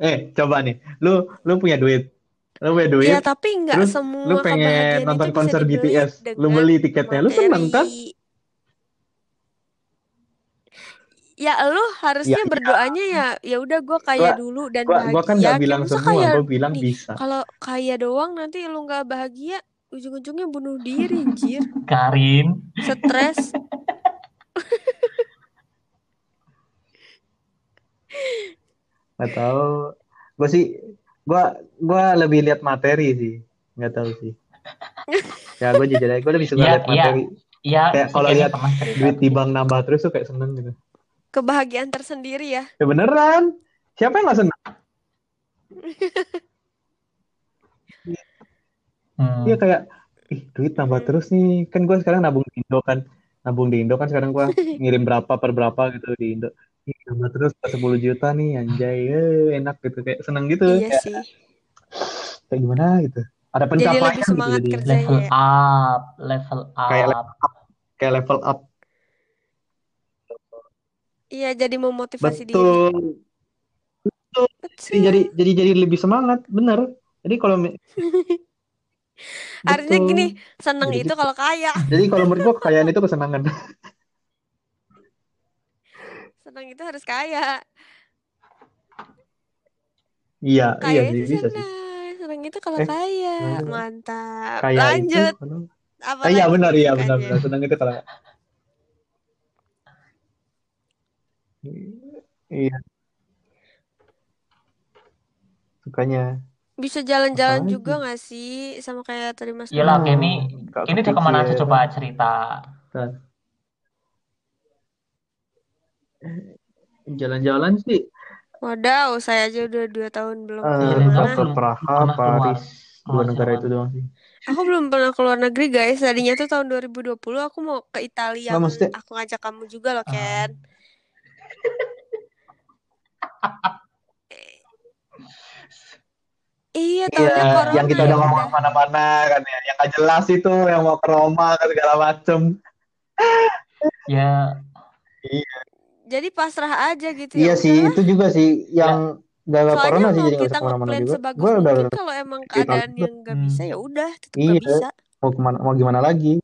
eh, coba nih, lu lu punya duit, lu punya duit, Iya, tapi nggak terus semua lu pengen nonton konser BTS, lu beli tiketnya, lu seneng kan? materi. Ya lu Ya, harusnya iya. berdoanya ya ya udah gue kaya Gua, dulu dan gua, gua kan bahagia. nggak Kayak bilang masa semua, gua bilang nih bisa. kalau kaya doang nanti lu nggak bahagia ujung-ujungnya bunuh diri anjir. Karin. Stres. Nggak tahu, gua sih, gua gua lebih lihat materi sih, nggak tahu sih. Ya, gua jujur aja, gua lebih suka Iya, lihat iya. materi. Iya, Kayak kalau lihat duit di bank nambah terus tuh kayak seneng gitu. Kebahagiaan tersendiri ya. Ya beneran, siapa yang nggak seneng? Hmm. Iya kayak, ih duit nambah Hmm. terus nih. Kan gue sekarang nabung di Indo kan. Nabung di Indo kan sekarang gue ngirim berapa per berapa gitu di Indo. Ih, nambah terus 10 juta nih anjay. Eh, enak gitu. Kayak seneng gitu. Iya Kayak, sih. kayak gimana gitu. Ada Jadi pencapaian lebih gitu semangat jadi. kerjanya Level ya. up, level Kayak up. level up. Kayak level up. Iya, jadi memotivasi diri. Betul. Betul. Jadi, Betul. jadi, jadi, jadi lebih semangat. Bener. Jadi kalau... Artinya Betul. gini, seneng Jadi itu gitu. kalau kaya. Jadi kalau menurut gue kekayaan itu kesenangan. Seneng itu harus kaya. Iya, iya Kaya sih. itu Bisa sih. senang. Itu kalau Eh, kaya. Mantap. kaya itu... Lanjut. aduh. Apa Ah, iya lagi benar, iya sukanya? benar-benar. Senang itu kalau... Iya, sukanya. Bisa jalan-jalan juga gak sih? Sama kayak tadi Mas Iyalah, gak Kenny udah ke mana aja coba cerita. Bentar. Jalan-jalan sih, Wadaw, saya aja udah dua tahun belum eh, Iya, ke mana-mana. Dengar ke belum Praha, pernah keluar Paris, dua keluar negara itu doang sih. Aku belum pernah keluar negeri guys. Tadinya tuh tahun 2020 aku mau ke Italia yang mesti, aku ngajak kamu juga loh, Ken. Iya, iya, tahunnya corona yang kita ya udah ngomong udah. ke mana-mana kan ya, yang gak jelas itu, yang mau ke Roma kan segala macem. Ya, Iya, Jadi pasrah aja gitu ya iya sih, udahlah. itu juga sih ya, yang gak Soalnya corona sih jadi gak kita usah ke mana-mana juga. Gue udah kalau emang keadaan yang nggak bisa hmm, ya udah tetap iya, bisa. mau ke mana, mau gimana lagi?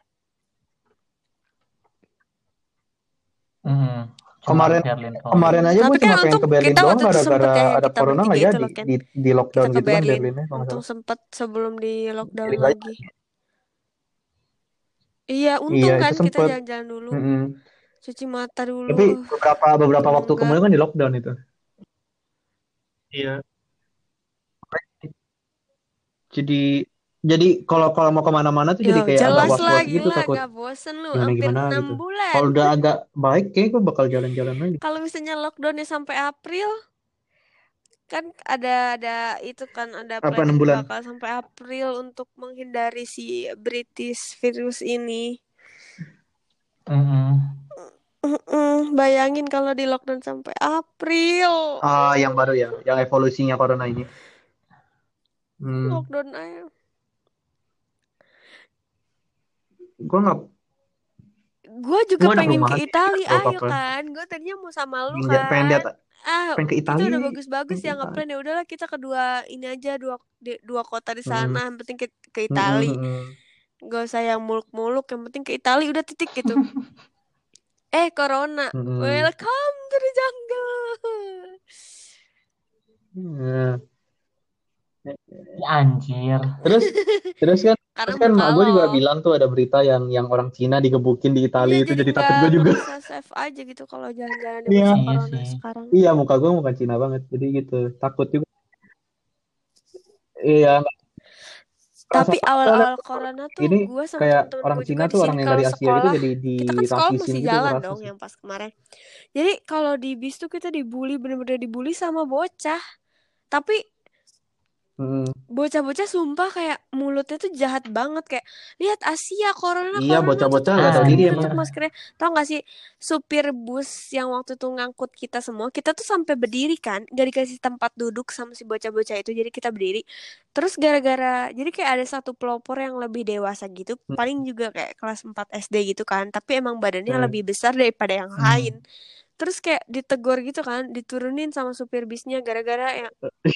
hmm, Kemarin kemarin aja gue cuma kan pengen ke Berlin kita doang gara-gara ada corona nggak jadi loh di di Kita lockdown gitu kan Berlin Berlinnya kalau nggak untung sempet sebelum di lockdown lagi. Iya, untung Iya kan itu kita sempet. jalan-jalan dulu, Mm-mm. Cuci mata dulu. Tapi beberapa beberapa waktu enggak, kemudian kan di lockdown itu. Iya. Jadi jadi kalau kalau mau ke mana-mana tuh jadi yo kayak agak jelas lah was-was gitu gila, takut gak bosen lu, gimana hampir gimana enam gitu. bulan. Kalau udah agak baik kayak gue bakal jalan-jalan lagi. Kalau misalnya lockdownnya sampai April, kan ada ada itu kan ada Apa enam bulan? bakal sampai April untuk menghindari si British virus ini. Mm-mm. Mm-mm, bayangin kalau di lockdown sampai April. Ah, yang baru ya, yang evolusinya corona ini. Hmm, Lockdown aja. gue nggak Gue juga gue anak pengen rumahan ke sih, Italia, nggak ayo apa-apa. kan. Gue tadinya mau sama lu Pengen, pengen lihat kan. ah pengen ke kita Italia udah nih. bagus-bagus Pengen ya ke ngeplan ya udahlah kita kedua ini aja dua di- dua kota di Hmm. sana yang penting ke, ke Mm-mm, Itali mm-mm. gak usah yang muluk-muluk yang penting ke Itali udah titik gitu eh corona Mm-mm. welcome to the jungle. Ya, anjir. Terus terus kan karena terus kan muka mak gue juga bilang tuh ada berita yang yang orang Cina digebukin di Italia itu jadi jadi takut gue juga. safe aja gitu kalau jalan-jalan di Iya. masa Iya corona sekarang Iya muka gue bukan Cina banget jadi gitu takut juga. Iya. Tapi awal-awal corona tuh ini gue sama kayak temen-temen orang Cina di tuh orang yang dari Asia itu sekolah jadi kita kan sekolah masih gitu jalan rasis. dong yang pas kemarin jadi kalau di bis tuh kita dibully bener-bener dibully sama bocah tapi. Bocah-bocah sumpah kayak mulutnya tuh jahat banget kayak lihat Asia corona Iya bocah-bocah nggak tahu diri emang. maskernya tau gak sih supir bus yang waktu itu ngangkut kita semua kita tuh sampai berdiri kan gak dikasih tempat duduk sama si bocah-bocah itu jadi kita berdiri terus gara-gara jadi kayak ada satu pelopor yang lebih dewasa gitu Hmm. paling juga kayak kelas 4 SD gitu kan tapi emang badannya Hmm. lebih besar daripada yang Hmm. lain terus kayak ditegur gitu kan diturunin sama supir bisnya gara-gara yang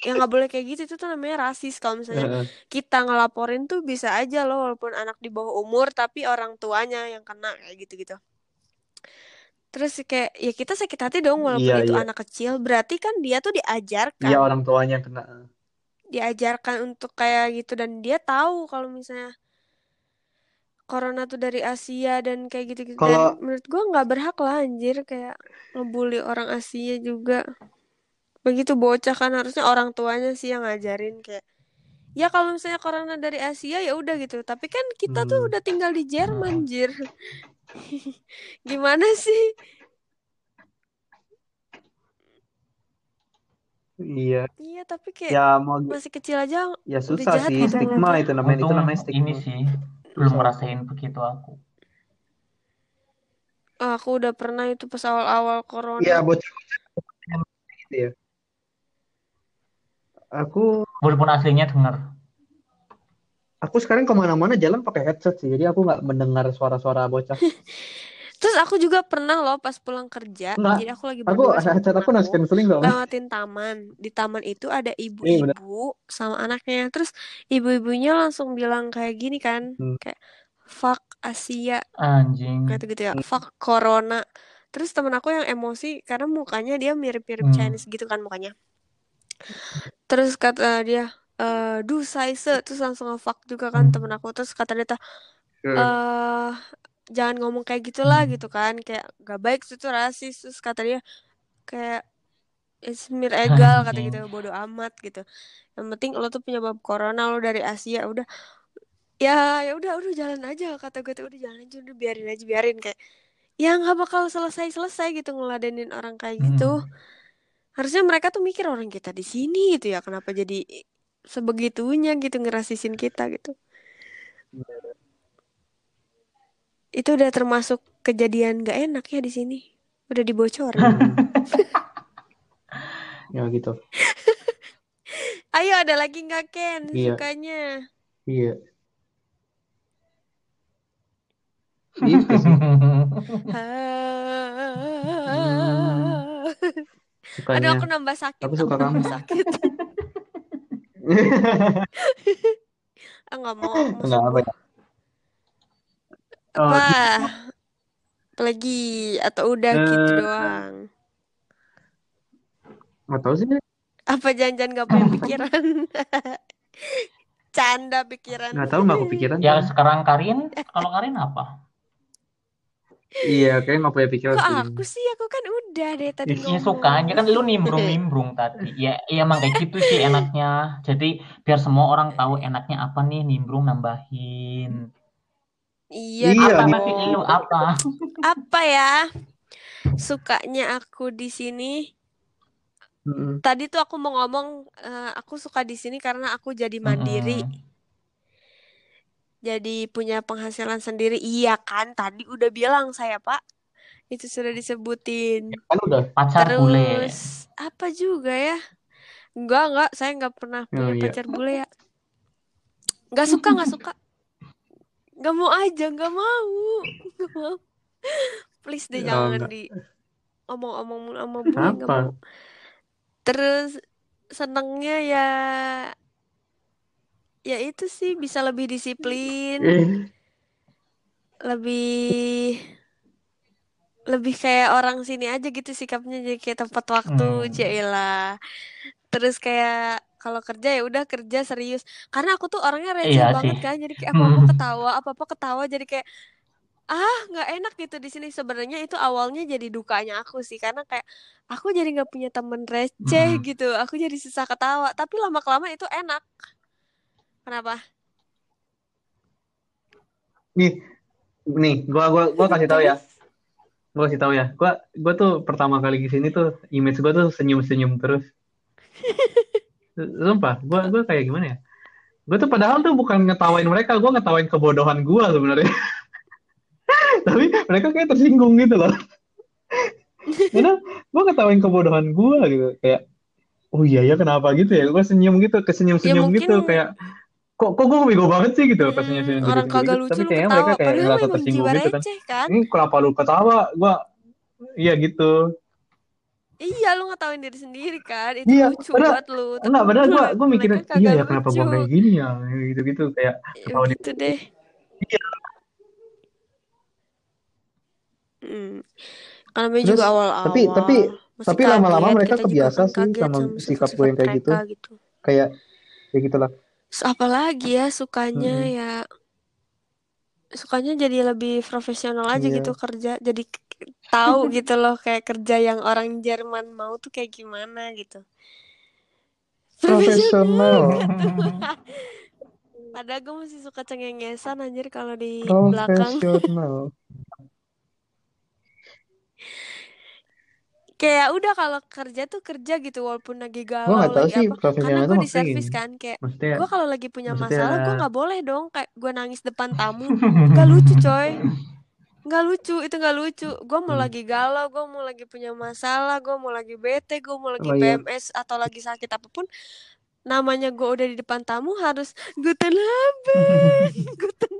yang nggak boleh kayak gitu. Itu tuh namanya rasis kalau misalnya kita ngelaporin tuh bisa aja loh walaupun anak di bawah umur tapi orang tuanya yang kena kayak gitu-gitu. Terus kayak ya kita sakit hati dong walaupun Iya itu iya. anak kecil. Berarti kan dia tuh Iya diajarkan. orang tuanya kena. diajarkan untuk kayak gitu dan dia tahu kalau misalnya corona tuh dari Asia dan kayak gitu-gitu. Dan Kalau menurut gua nggak berhak lah anjir kayak ngebully orang Asia juga. Begitu bocah kan harusnya orang tuanya sih yang ngajarin kayak ya kalau misalnya corona dari Asia ya udah gitu. Tapi kan kita tuh hmm, udah tinggal di Hmm. Jerman jir gimana sih? Iya. Iya tapi kayak ya mau masih kecil aja ya udah susah jahat sih stigma itu namanya itu namanya ini stigma. sih belum Susah. ngerasain begitu aku. Ah, aku udah pernah itu pas awal-awal corona Iya bocah-bocah yang gitu ya. Aku Walaupun aslinya denger. aku sekarang ke mana-mana jalan pakai headset sih jadi aku nggak mendengar suara-suara bocah. terus aku juga pernah loh pas pulang kerja Enggak, jadi aku lagi aku headset aku canceling kok. lewatin taman di taman itu ada Iya ibu-ibu sama anaknya terus ibu-ibunya langsung bilang kayak gini kan Hmm. kayak fuck Asia Anjing. kayak gitu ya fuck corona terus temen aku yang emosi karena mukanya dia mirip-mirip Hmm. Chinese gitu kan mukanya terus kata dia eh duh saise terus langsung nge-fuck juga kan Hmm. temen aku terus kata dia Hmm. Jangan ngomong kayak gitulah Hmm. gitu kan. Kayak gak baik itu tuh rasis. Terus kata dia kayak it's mir egal kata Anjing. gitu bodoh amat gitu. Yang penting lo tuh penyebab corona lo dari Asia udah. Ya ya udah udah jalan aja kata gue tuh udah jalan aja udah biarin aja biarin kayak. Ya nggak bakal selesai selesai gitu ngeladenin orang kayak gitu. Hmm. harusnya mereka tuh mikir orang kita di sini gitu ya kenapa jadi sebegitunya gitu ngerasisin kita gitu itu udah termasuk kejadian gak enak ya di sini udah dibocorin Hmm. Ya gitu. ayo ada lagi nggak Ken Iya. sukanya Iya. Gitu sih. Aduh aku nambah sakit Aku suka kamu. sakit ah nggak mau Enggak apa ya. Oh, apa lagi atau udah gitu eh, doang nggak tahu sih. apa jangan-jangan gak punya pikiran canda pikiran Nggak tahu nggak kepikiran. Ya sekarang Karin, kalau Karin apa? Iya, kayak nggak punya pikiran kok sih. aku sih aku kan udah deh tadi Ya sukanya kan lu nimbrung-nimbrung tadi. Ya, ya emang kayak gitu sih enaknya. Jadi biar semua orang tahu enaknya apa nih nimbrung nambahin. Iya Iya, Apa nanti lu apa? apa ya sukanya aku di sini Mm-mm. tadi tuh aku mau ngomong eh, aku suka di sini karena aku jadi mandiri Mm-mm. jadi punya penghasilan sendiri iya kan tadi udah bilang saya pak itu sudah disebutin Kan udah. Pacar bule. terus apa juga ya enggak enggak saya nggak pernah punya Oh, iya. pacar bule ya nggak suka nggak suka nggak mau aja nggak mau nggak mau please deh Oh, jangan enggak. di omong-omong sama nggak Kenapa? mau terus senengnya ya ya itu sih bisa lebih disiplin Eh, lebih lebih kayak orang sini aja gitu sikapnya jadi kayak tempat waktu Hmm. Cila terus kayak kalau kerja ya udah kerja serius karena aku tuh orangnya receh Iya banget sih. kan jadi kayak apa apa ketawa apa apa ketawa jadi kayak ah nggak enak gitu di sini sebenarnya itu awalnya jadi dukanya aku sih karena kayak aku jadi nggak punya temen receh Hmm. gitu aku jadi susah ketawa tapi lama kelamaan itu enak kenapa nih, nih, gua gua gua kasih tahu ya. Gua kasih tahu ya. Gua gua tuh pertama kali di sini tuh image gua tuh senyum-senyum terus. Sumpah, gua gua kayak gimana ya? Gua tuh padahal tuh bukan ngetawain mereka, gua ngetawain kebodohan gua sebenarnya. Tapi mereka kayak tersinggung gitu loh. Karena gua ngetawain kebodohan gua gitu kayak oh iya ya kenapa gitu ya? Gua senyum gitu, ya kesenyum-senyum gitu mungkin kayak kok kok gue bego banget sih gitu pas hmm, orang segitu kagak gitu. lucu Tapi kayaknya mereka kayak ngerasa tersinggung gitu kan. kan Ini kenapa lu ketawa? Gua iya gitu. Iya lu ngetawain diri sendiri kan itu Iya, lucu padahal buat lu tapi enggak, padahal gua mereka gua mereka iya ya kenapa gua lucu kayak gini ya gitu-gitu kayak ya ketawa gitu deh Iya. hmm. karena Terus juga tapi tapi awal-awal masih tapi lama-lama mereka kebiasa sih sama sama sikap gue yang kayak gitu. gitu Kayak ya gitulah. Terus apalagi ya sukanya Mm-mm. ya sukanya jadi lebih profesional aja Iya. gitu kerja jadi tahu gitu loh kayak kerja yang orang Jerman mau tuh kayak gimana gitu profesional Profesional. padahal gue masih suka cengengesan anjir kalau di belakang Profesional. kayak udah kalau kerja tuh kerja gitu walaupun lagi Gue galau nggak tahu lagi sih apa. karena gue di servis kan kayak Maksudnya gue kalau lagi punya maksudnya masalah gue nggak boleh dong kayak gue nangis depan tamu. Nggak lucu coy. Nggak lucu itu nggak lucu. Gue mau hmm. lagi galau gue mau lagi punya masalah gue mau lagi bete gue mau lagi Oh iya. PMS atau lagi sakit apa pun namanya gue udah di depan tamu harus guten Abend guten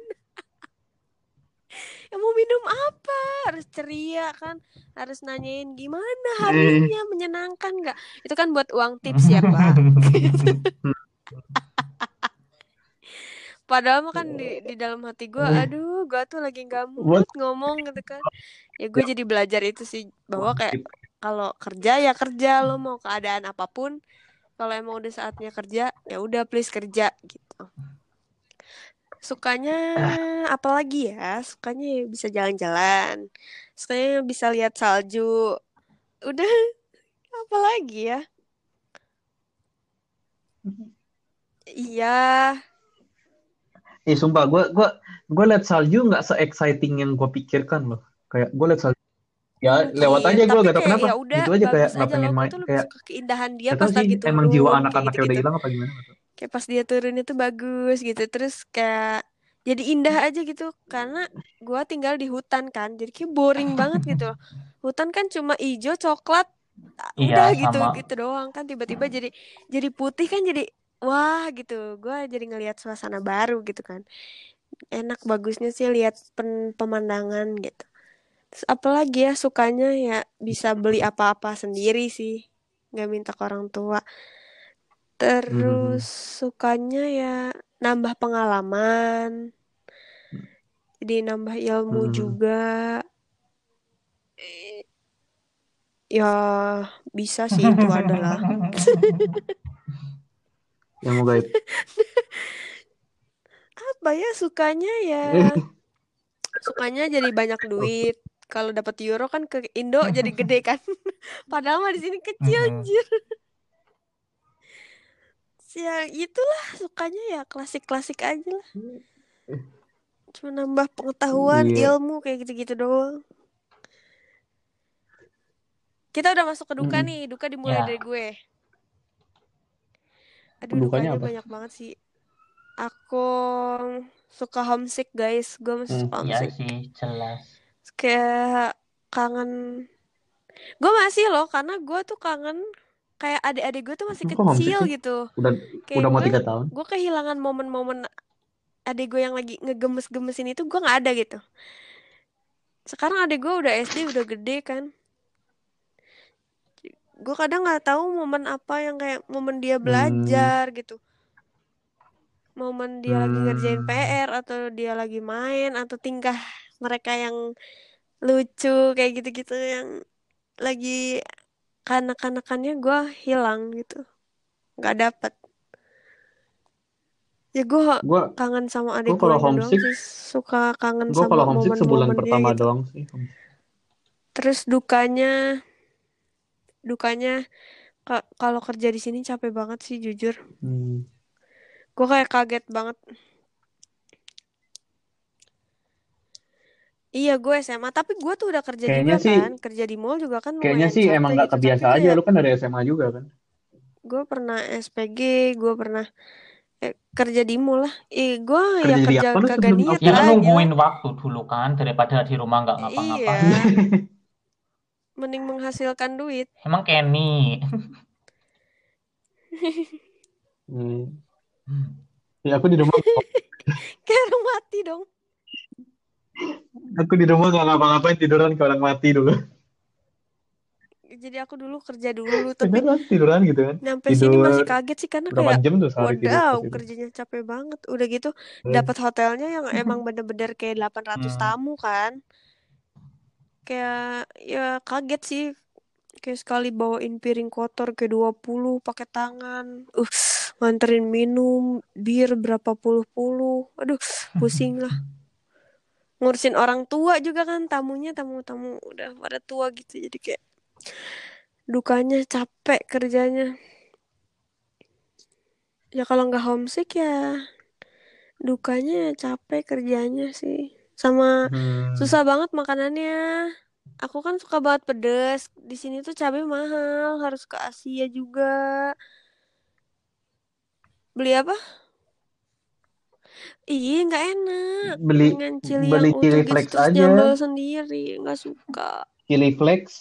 ya mau minum apa harus ceria kan harus nanyain gimana Eh. harinya menyenangkan nggak? Itu kan buat uang tips ya pak. Padahal mah kan di, di dalam hati gue aduh gue tuh lagi nggak mood ngomong gitu kan. Ya gue jadi belajar itu sih bahwa kayak kalau kerja ya kerja lo mau keadaan apa pun kalau emang udah saatnya kerja ya udah please kerja gitu sukanya apalagi ya sukanya ya bisa jalan-jalan sukanya bisa lihat salju udah apalagi ya iya Eh sumpah gue gua gua liat salju nggak se exciting yang gue pikirkan loh. Kayak gue liat salju ya lewat aja gue gak tau kenapa. ya udah Gitu aja kayak nggak pengen gue main kayak keindahan dia pas lagi emang jiwa turun kayak anak-anaknya udah hilang apa gimana? tahu. Kayak pas dia turun itu bagus gitu. Terus kayak jadi indah aja gitu. Karena gua tinggal di hutan kan. Jadi kayak boring banget gitu. Loh hutan kan cuma hijau coklat ah, Iya, udah gitu sama. gitu doang kan. Tiba-tiba jadi jadi putih kan jadi wah gitu. Gua jadi ngelihat suasana baru gitu kan. Enak bagusnya sih lihat pen- pemandangan gitu. Terus apalagi ya sukanya ya bisa beli apa-apa sendiri sih. Nggak minta ke orang tua Terus sukanya ya nambah pengalaman, jadi nambah ilmu Hmm. juga. Eh, Ya bisa sih itu adalah. Yang mau gaib. Apa ya sukanya ya? Sukanya jadi banyak duit. Kalau dapat euro kan ke Indo jadi gede kan. Padahal mah di sini kecil Mhm. anjir. Ya itulah sukanya ya klasik-klasik aja lah. Cuma nambah pengetahuan, Iya. ilmu kayak gitu-gitu doang. Kita udah masuk ke duka nih. Duka dimulai Ya. dari gue. Aduh, Dukanya dukanya apa? banyak banget sih. Aku suka homesick, guys. Gue masih Hmm. suka Iya homesick. sih, jelas. Kayak kangen. Gue masih loh, karena gue tuh kangen kayak adik-adik gue tuh masih Kok kecil sih? gitu. Udah Kayak udah mau gue, tiga tahun. gue kehilangan momen-momen adik gue yang lagi ngegemes-gemesin itu gue nggak ada gitu. Sekarang adik gue udah SD, udah gede kan. gue kadang nggak tahu momen apa yang kayak momen dia Hmm. belajar gitu momen dia lagi ngerjain Hmm. PR atau dia lagi main atau tingkah mereka yang lucu kayak gitu-gitu yang lagi kanak-kanakannya gue hilang gitu. Nggak dapet. Ya gue Gue kangen sama adik Gua gue kalau doang sih. Suka kangen gue sama kalau homesick sebulan momen-momennya pertama gitu. doang sih. terus dukanya dukanya ka- kalau kerja di sini capek banget sih jujur. Hmm. gue kayak kaget banget iya gue SMA tapi gue tuh udah kerja Kayaknya juga sih- kan kerja di mall juga kan Kayaknya lumayan sih capek emang nggak gitu. kebiasa Tapi aja. kayak Lu kan dari SMA juga kan? gue pernah SPG gue pernah eh, kerja di mall lah eh gue ya Kerja di kerja apa lu kagak sebelum niat? Ya kan lah nungguin waktu dulu kan daripada di rumah nggak iya ngapa-ngapain. mending menghasilkan duit Emang Kenny. Hmm. Ya aku di rumah, kayak orang mati dong aku di rumah nggak ngapa-ngapain tiduran kayak orang mati dulu. jadi aku dulu kerja dulu tapi Beneran tiduran gitu kan? nyampe sini masih Tidur kaget sih karena kayak jam tuh sehari tidur Wadaw, itu? kerjanya capek banget. Udah gitu Hmm. dapat hotelnya yang emang bener-bener kayak 800 Hmm. tamu kan. Kayak ya kaget sih. Kayak sekali bawain piring kotor ke 20 pakai tangan. Uh, nganterin minum bir berapa puluh-puluh. Aduh, pusing lah. Ngurusin orang tua juga kan tamunya tamu-tamu udah pada tua gitu. Jadi kayak dukanya capek kerjanya. Ya kalau nggak homesick ya dukanya ya capek kerjanya sih. Sama Hmm. susah banget makanannya. Aku kan suka banget pedes. Di sini tuh cabai mahal, harus ke Asia juga. Beli apa? Ih, nggak enak. Beli Dengan chili beli yang chili utuh gitu flakes terus aja. nyambel sendiri, nggak suka. Chili flakes.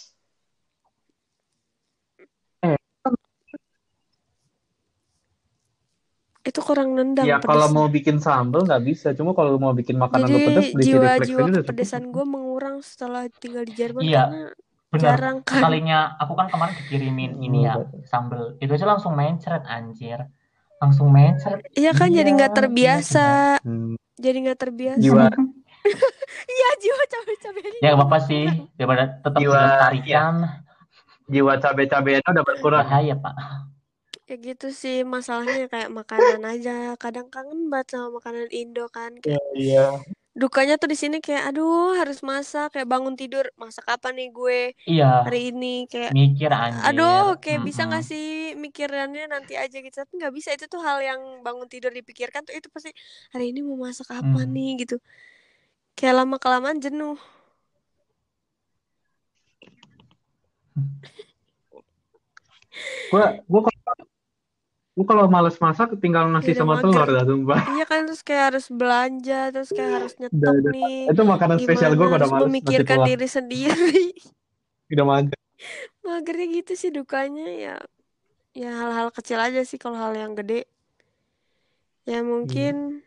Itu kurang nendang Ya kalau pedesnya. mau bikin sambal nggak bisa. Cuma kalau mau bikin makanan Jadi beli chili flakes jiwa-jiwa aja udah cukup. kepedesan gue mengurang setelah tinggal di Jerman Iya, karena bener. jarang kan. Sekalinya aku kan kemarin dikirimin ini ya Hmm. sambel. Itu aja langsung mencret anjir. Langsung mencret. Iya kan jadi Iya, nggak iya terbiasa. bener. Hmm. Jadi nggak terbiasa. Jiwa Iya jiwa cabai-cabai Ya nggak apa-apa kurang. sih, daripada tetap jiwa ya dilestarikan. jiwa cabe-cabeannya udah berkurang. Bahaya pak. Ya gitu sih masalahnya kayak makanan aja. Kadang kangen banget sama makanan Indo kan. Ya, Kayak iya. Dukanya tuh di sini kayak aduh harus masak. Kayak bangun tidur masak apa nih gue Iya, hari ini? Kayak mikir anjir. aduh kayak bisa nggak sih mikirannya nanti aja gitu? Tapi nggak bisa itu tuh hal yang bangun tidur dipikirkan tuh itu pasti hari ini mau masak apa Hmm. nih? Gitu. Kayak lama kelamaan jenuh. Gua gua kalau gua kalau males masak tinggal ya nasi udah sama telur dah sumpah. iya kan terus kayak harus belanja terus kayak harus Udah, nyetok udah. nih Itu makanan spesial gimana gua kalau harus udah males memikirkan diri sendiri Udah mager. magernya gitu sih dukanya ya ya hal-hal kecil aja sih kalau hal yang gede ya Hmm. mungkin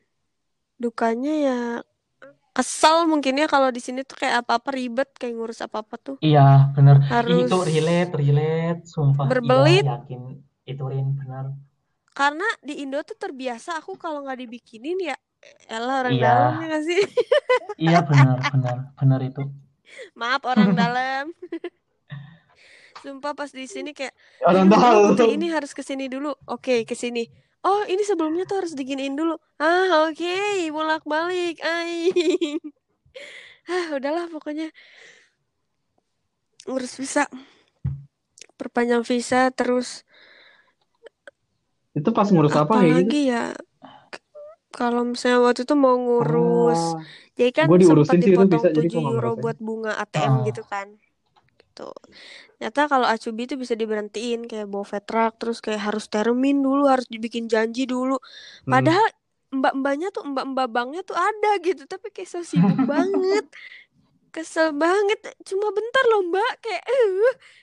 dukanya ya kesel mungkin ya kalau di sini tuh kayak apa-apa ribet kayak ngurus apa-apa tuh Iya, bener. Harus itu relate, relate. Sumpah, iya, berbelit yakin. Itu Rin, bener. Karena di Indo tuh terbiasa aku kalau nggak dibikinin ya elah orang Iya, dalamnya nggak sih? Iya bener, bener, bener itu. maaf orang dalam. Sumpah pas di sini kayak Orang dalam. ini harus ke sini dulu. Oke ke sini oh ini sebelumnya tuh harus diginiin dulu. Ah oke bolak balik aing. Ah udahlah pokoknya. Ngurus visa perpanjang visa terus Itu pas ngurus apa kayak gitu? apalagi ya kalau misalnya waktu itu mau ngurus. Oh, jadi kan sempat diurusin sih itu dipotong bisa jadi 7 gua nggak euro buat bunga ATM Ah, gitu kan. Gitu. Ternyata kalau acubi itu bisa diberhentiin kayak bawa vetrak terus kayak harus termin dulu harus dibikin janji dulu. Hmm. padahal mbak-mbaknya tuh mbak-mbak banknya tuh ada gitu tapi kayak so sibuk banget. Kesel banget. Cuma bentar loh mbak. Kayak eh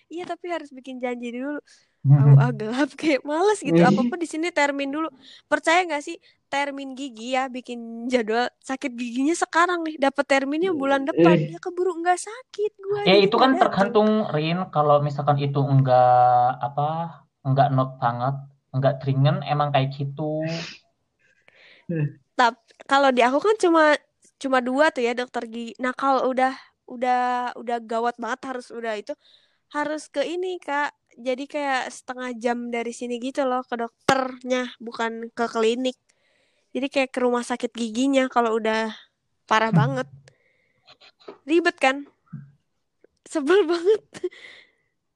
iya tapi harus bikin janji dulu tahu ah gelap kayak males gitu. Apa apa di sini termin dulu. Percaya nggak sih termin gigi ya bikin jadwal sakit giginya sekarang nih. Dapat terminnya bulan depan. Eh. ya keburu nggak sakit gua Eh jadi itu kan tergantung Rin kalau misalkan itu enggak apa enggak not banget enggak dringin emang kayak gitu. Tapi kalau di aku kan cuma cuma dua tuh ya dokter gigi. Nah kalau udah udah udah gawat banget harus udah itu harus ke ini kak. Jadi kayak setengah jam dari sini gitu loh ke dokternya bukan ke klinik. Jadi kayak ke rumah sakit giginya kalau udah parah banget. Ribet kan? Sebel banget.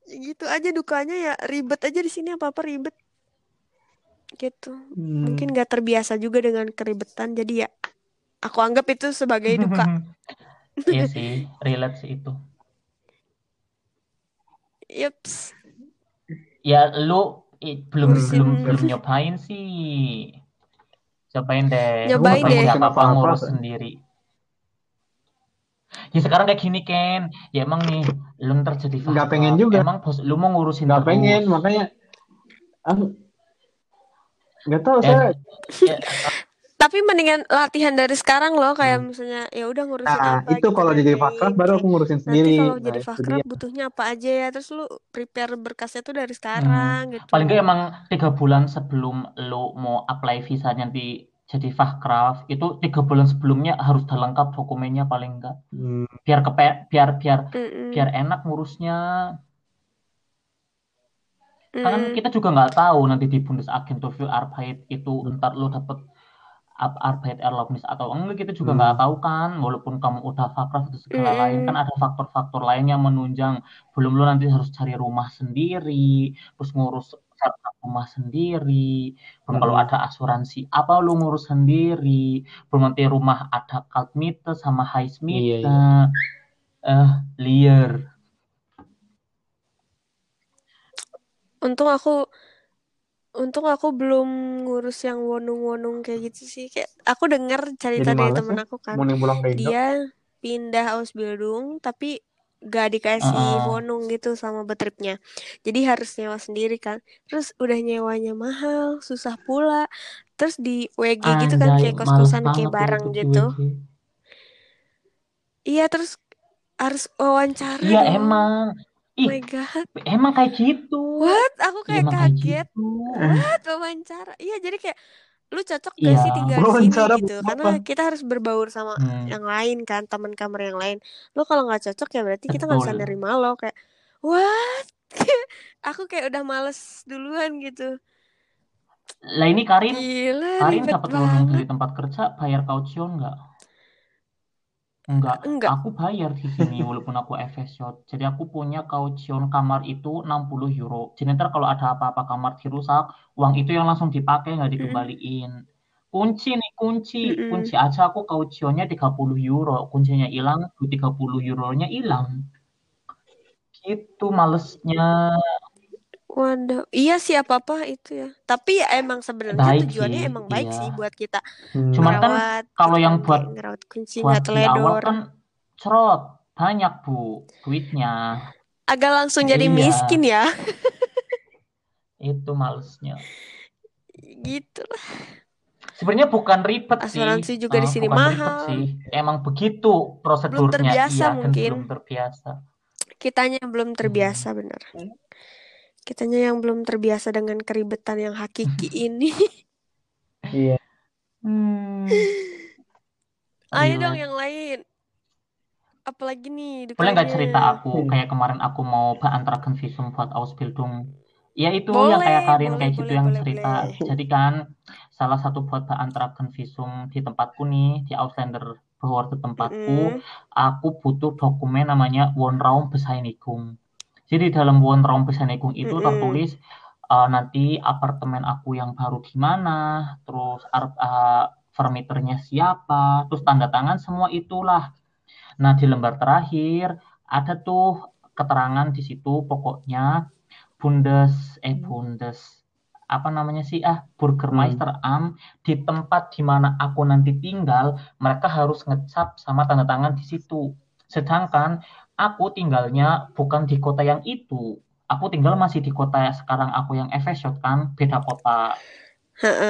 gitu aja dukanya ya ribet aja di sini apa apa ribet gitu Hmm. mungkin gak terbiasa juga dengan keribetan jadi ya aku anggap itu sebagai duka iya sih relate sih itu Yups. Ya lu eh, belum Ngurusin- belum belum nyobain sih. Cobain deh. Nyobain deh. Apa-apa. ngurus sendiri? Ya sekarang kayak gini Ken. Ya emang nih lu ntar jadi Nggak pengen juga. emang bos lu mau ngurusin nggak terus. pengen makanya ah, nggak tahu Eh, saya ya, tapi mendingan latihan dari sekarang loh kayak misalnya ya udah ngurusin Hmm. nah apa itu gitu kalau kan, jadi fakrab baru aku ngurusin nanti sendiri. kalau nah jadi fakrab butuhnya apa aja ya? Terus lu prepare berkasnya tuh dari sekarang gitu. Hmm. paling nggak emang tiga bulan sebelum lu mau apply visa nanti jadi fakraf itu tiga bulan sebelumnya harus udah lengkap dokumennya paling enggak. Hmm, biar kepe biar biar Mm-mm. biar enak ngurusnya. Kan Mm-mm. kita juga nggak tahu nanti di Bundesagentur für Arbeit itu ntar lu dapet Arbeit Erlaubnis atau enggak kita juga Hmm. nggak tahu kan walaupun kamu udah fakraf atau segala Mm-mm. lain kan ada faktor-faktor lain yang menunjang belum lu nanti harus cari rumah sendiri terus ngurus rumah sendiri belum kalau Hmm. ada asuransi apa lu ngurus sendiri belum nanti rumah ada kaltmiete sama Iya, highsmiete eh liar untung aku untung aku belum ngurus yang wonung-wonung kayak gitu sih. Kayak aku dengar cerita Jadi dari temen ya, aku kan. Dia pindah Ausbildung tapi gak dikasih Heeh. wonung gitu sama betripnya. Jadi harus nyewa sendiri kan. Terus udah nyewanya mahal susah pula. Terus di WG gitu kan Anjay, kayak kos-kosan kayak di gitu. Iya terus harus wawancara Iya emang. oh Ih, my god. emang kayak gitu. What? Aku Iya, kayak kayak kaget. gitu. what? Wawancara? Iya jadi kayak lu cocok gak Iya. sih tinggal di sini? gitu. buat karena apa? kita harus berbaur sama Hmm, yang lain kan teman kamar yang lain. Lo kalau nggak cocok ya berarti kita nggak bisa nerima lo. Kayak what? Aku kayak udah males duluan gitu. Lah ini Karin, gila Karin dapat wonong dari tempat kerja bayar kaution nggak? Enggak, enggak aku bayar di sini walaupun aku FSJ. Jadi aku punya kaution kamar itu 60 euro. Jadi ntar kalau ada apa-apa kamar dirusak, uang itu yang langsung dipakai nggak dikembaliin. Kunci nih, kunci. Mm-mm. Kunci aja aku kautionnya 30 euro. Kuncinya hilang, 30 euronya hilang. Gitu malesnya. Waduh iya sih apa apa itu ya. Tapi ya emang sebenarnya Baik tujuannya sih, emang baik iya. sih buat kita Hmm. Cuman kan kalau yang kan buat ngerawat kunci buat di awal kan cerot banyak bu duitnya. Agak langsung jadi Iya. miskin ya. Itu malesnya gitu lah sebenarnya bukan ribet sih. Asuransi juga di Eh, sini mahal. sih. Emang begitu prosedurnya. Terbiasa iya dan mungkin. belum terbiasa. Kitanya yang belum terbiasa bener kitanya yang belum terbiasa dengan keribetan yang hakiki ini Iya. hmm. ayo Relate. dong yang lain apalagi nih boleh nggak dukanya? cerita aku kayak kemarin aku mau beantragen visum buat Ausbildung ya itu Boleh, yang kayak Karin boleh, kayak gitu boleh, yang boleh, cerita boleh. jadi kan salah satu buat beantragen visum di tempatku nih di Ausländer Behörde tempatku Mm-mm. aku butuh dokumen namanya Wohnraum Bescheinigung jadi di dalam Wohnraum Bescheinigung itu Mm-mm. tertulis eh, nanti apartemen aku yang baru di mana terus eh, vermiternya siapa terus tanda tangan semua itulah Nah, di lembar terakhir ada tuh keterangan di situ pokoknya Bundes eh Bundes apa namanya sih ah Burgermeister Am di tempat di mana aku nanti tinggal mereka harus ngecap sama tanda tangan di situ. Sedangkan aku tinggalnya bukan di kota yang itu. Aku tinggal masih di kota sekarang aku yang FSJ kan beda kota.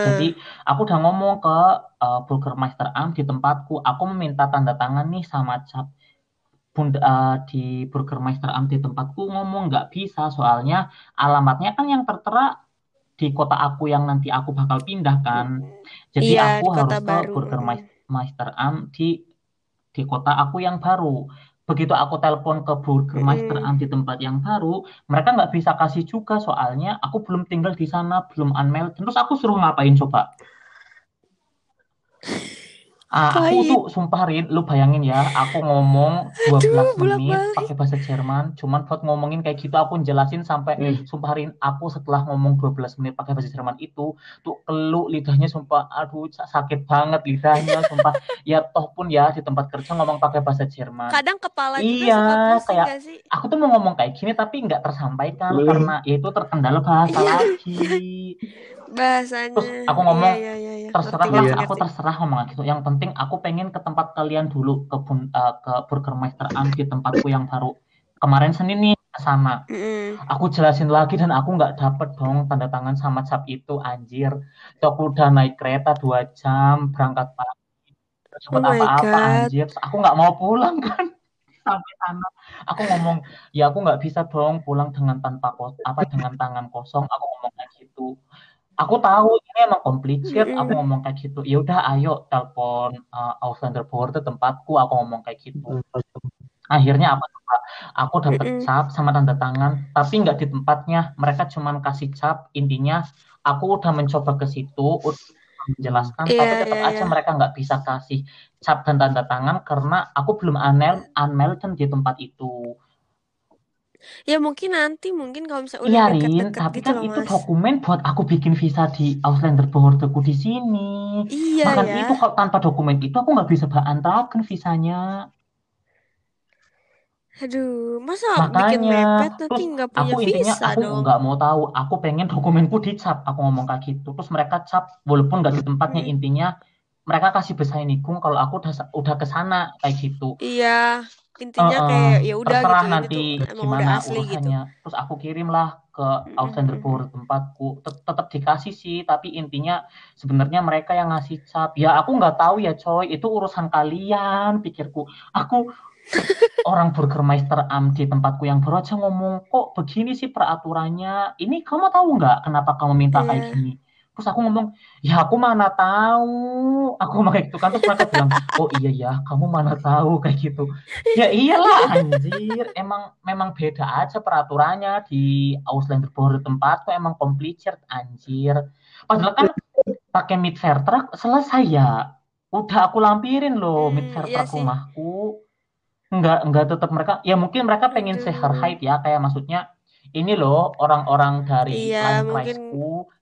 Jadi aku udah ngomong ke uh, Burgermeister Am di tempatku, aku meminta tanda tangan nih sama cap Bunda, uh, di Burgermeister Am di tempatku ngomong nggak bisa soalnya alamatnya kan yang tertera di kota aku yang nanti aku bakal pindah kan. Jadi Iya, aku harus ke baru. Burgermeister Am di di kota aku yang baru. Begitu aku telepon ke Burgermeister Mm-mm. Am di tempat yang baru, mereka nggak bisa kasih juga soalnya aku belum tinggal di sana, belum unmailed. Terus aku suruh ngapain coba? Ah, aku tuh sumpah Rin, lu bayangin ya, aku ngomong 12 Aduh, menit pakai bahasa Jerman, cuman buat ngomongin kayak gitu aku jelasin sampai Hmm. sumpah Rin, aku setelah ngomong 12 menit pakai bahasa Jerman itu tuh kelu lidahnya sumpah aduh sakit banget lidahnya sumpah. Ya toh pun ya di tempat kerja ngomong pakai bahasa Jerman. Kadang kepala juga Iya, suka kayak sih? aku tuh mau ngomong kayak gini tapi nggak tersampaikan Lu- karena ya itu terkendala bahasa Iya. lagi. Bahasanya. Terus aku ngomong, Iya, iya, iya. Terserah Ngerti, lah ngerti, aku ngerti. terserah ngomong gitu yang penting aku pengen ke tempat kalian dulu ke bun, eh, ke Burgermeister Am di tempatku yang baru. Kemarin Senin nih ke sana. Mm-mm. aku jelasin lagi dan aku nggak dapet dong tanda tangan sama cap itu anjir. Terus aku udah naik kereta dua jam berangkat pagi Terus Oh apa-apa God. anjir. Aku nggak mau pulang kan. Sampai sana. Aku ngomong ya aku nggak bisa dong pulang dengan tanpa kos apa dengan tangan kosong. Aku ngomong kayak gitu aku tahu ini emang complicated aku ngomong kayak gitu. Ya udah ayo telepon uh, Auslander Board tempatku aku ngomong kayak gitu. Akhirnya apa coba aku dapat cap sama tanda tangan tapi nggak di tempatnya. Mereka cuman kasih cap intinya aku udah mencoba ke situ menjelaskan Iya, tapi tetap iya, aja iya. mereka nggak bisa kasih cap dan tanda tangan karena aku belum unmail unmailed di tempat itu Ya mungkin nanti mungkin kalau misalnya Iya udah Rin, deket-deket tapi gitu kan loh itu mas. dokumen buat aku bikin visa di Auslander Boardku di sini. Iya Bahkan ya. itu kalau tanpa dokumen itu aku nggak bisa berantakan visanya. Aduh, masa bikin Makanya, mepet nanti terus nggak punya aku intinya visa aku dong. nggak mau tahu. Aku pengen dokumenku dicap. Aku ngomong kayak gitu. Terus mereka cap, walaupun nggak di tempatnya. Hmm. Intinya mereka kasih besainikung kalau aku udah udah ke sana kayak gitu. Iya, intinya Eh, kayak ya udah gitu ini nanti tuh emang gimana udah asli gitu. urusannya. Terus aku kirimlah ke Auslander Board tempatku. Tet- Tetap dikasih sih, tapi intinya sebenarnya mereka yang ngasih cap. Ya aku nggak tahu ya coy, itu urusan kalian pikirku. Aku orang Burgermeister Am di tempatku yang baru aja ngomong kok begini sih peraturannya. Ini kamu tahu nggak kenapa kamu minta kayak Iya. gini? Terus aku ngomong, ya aku mana tahu. Aku ngomong kayak gitu kan terus mereka bilang, oh iya ya, kamu mana tahu kayak gitu. Ya iyalah anjir, emang memang beda aja peraturannya di Auslander Board tempatku emang complicated anjir. Padahal kan pakai mid fair truck selesai ya. Udah aku lampirin loh mid Hmm, fair iya truck sih. rumahku. Enggak, enggak tetap mereka. Ya mungkin mereka pengen say her Aduh. height ya, kayak maksudnya ini loh orang-orang dari Iya, mungkin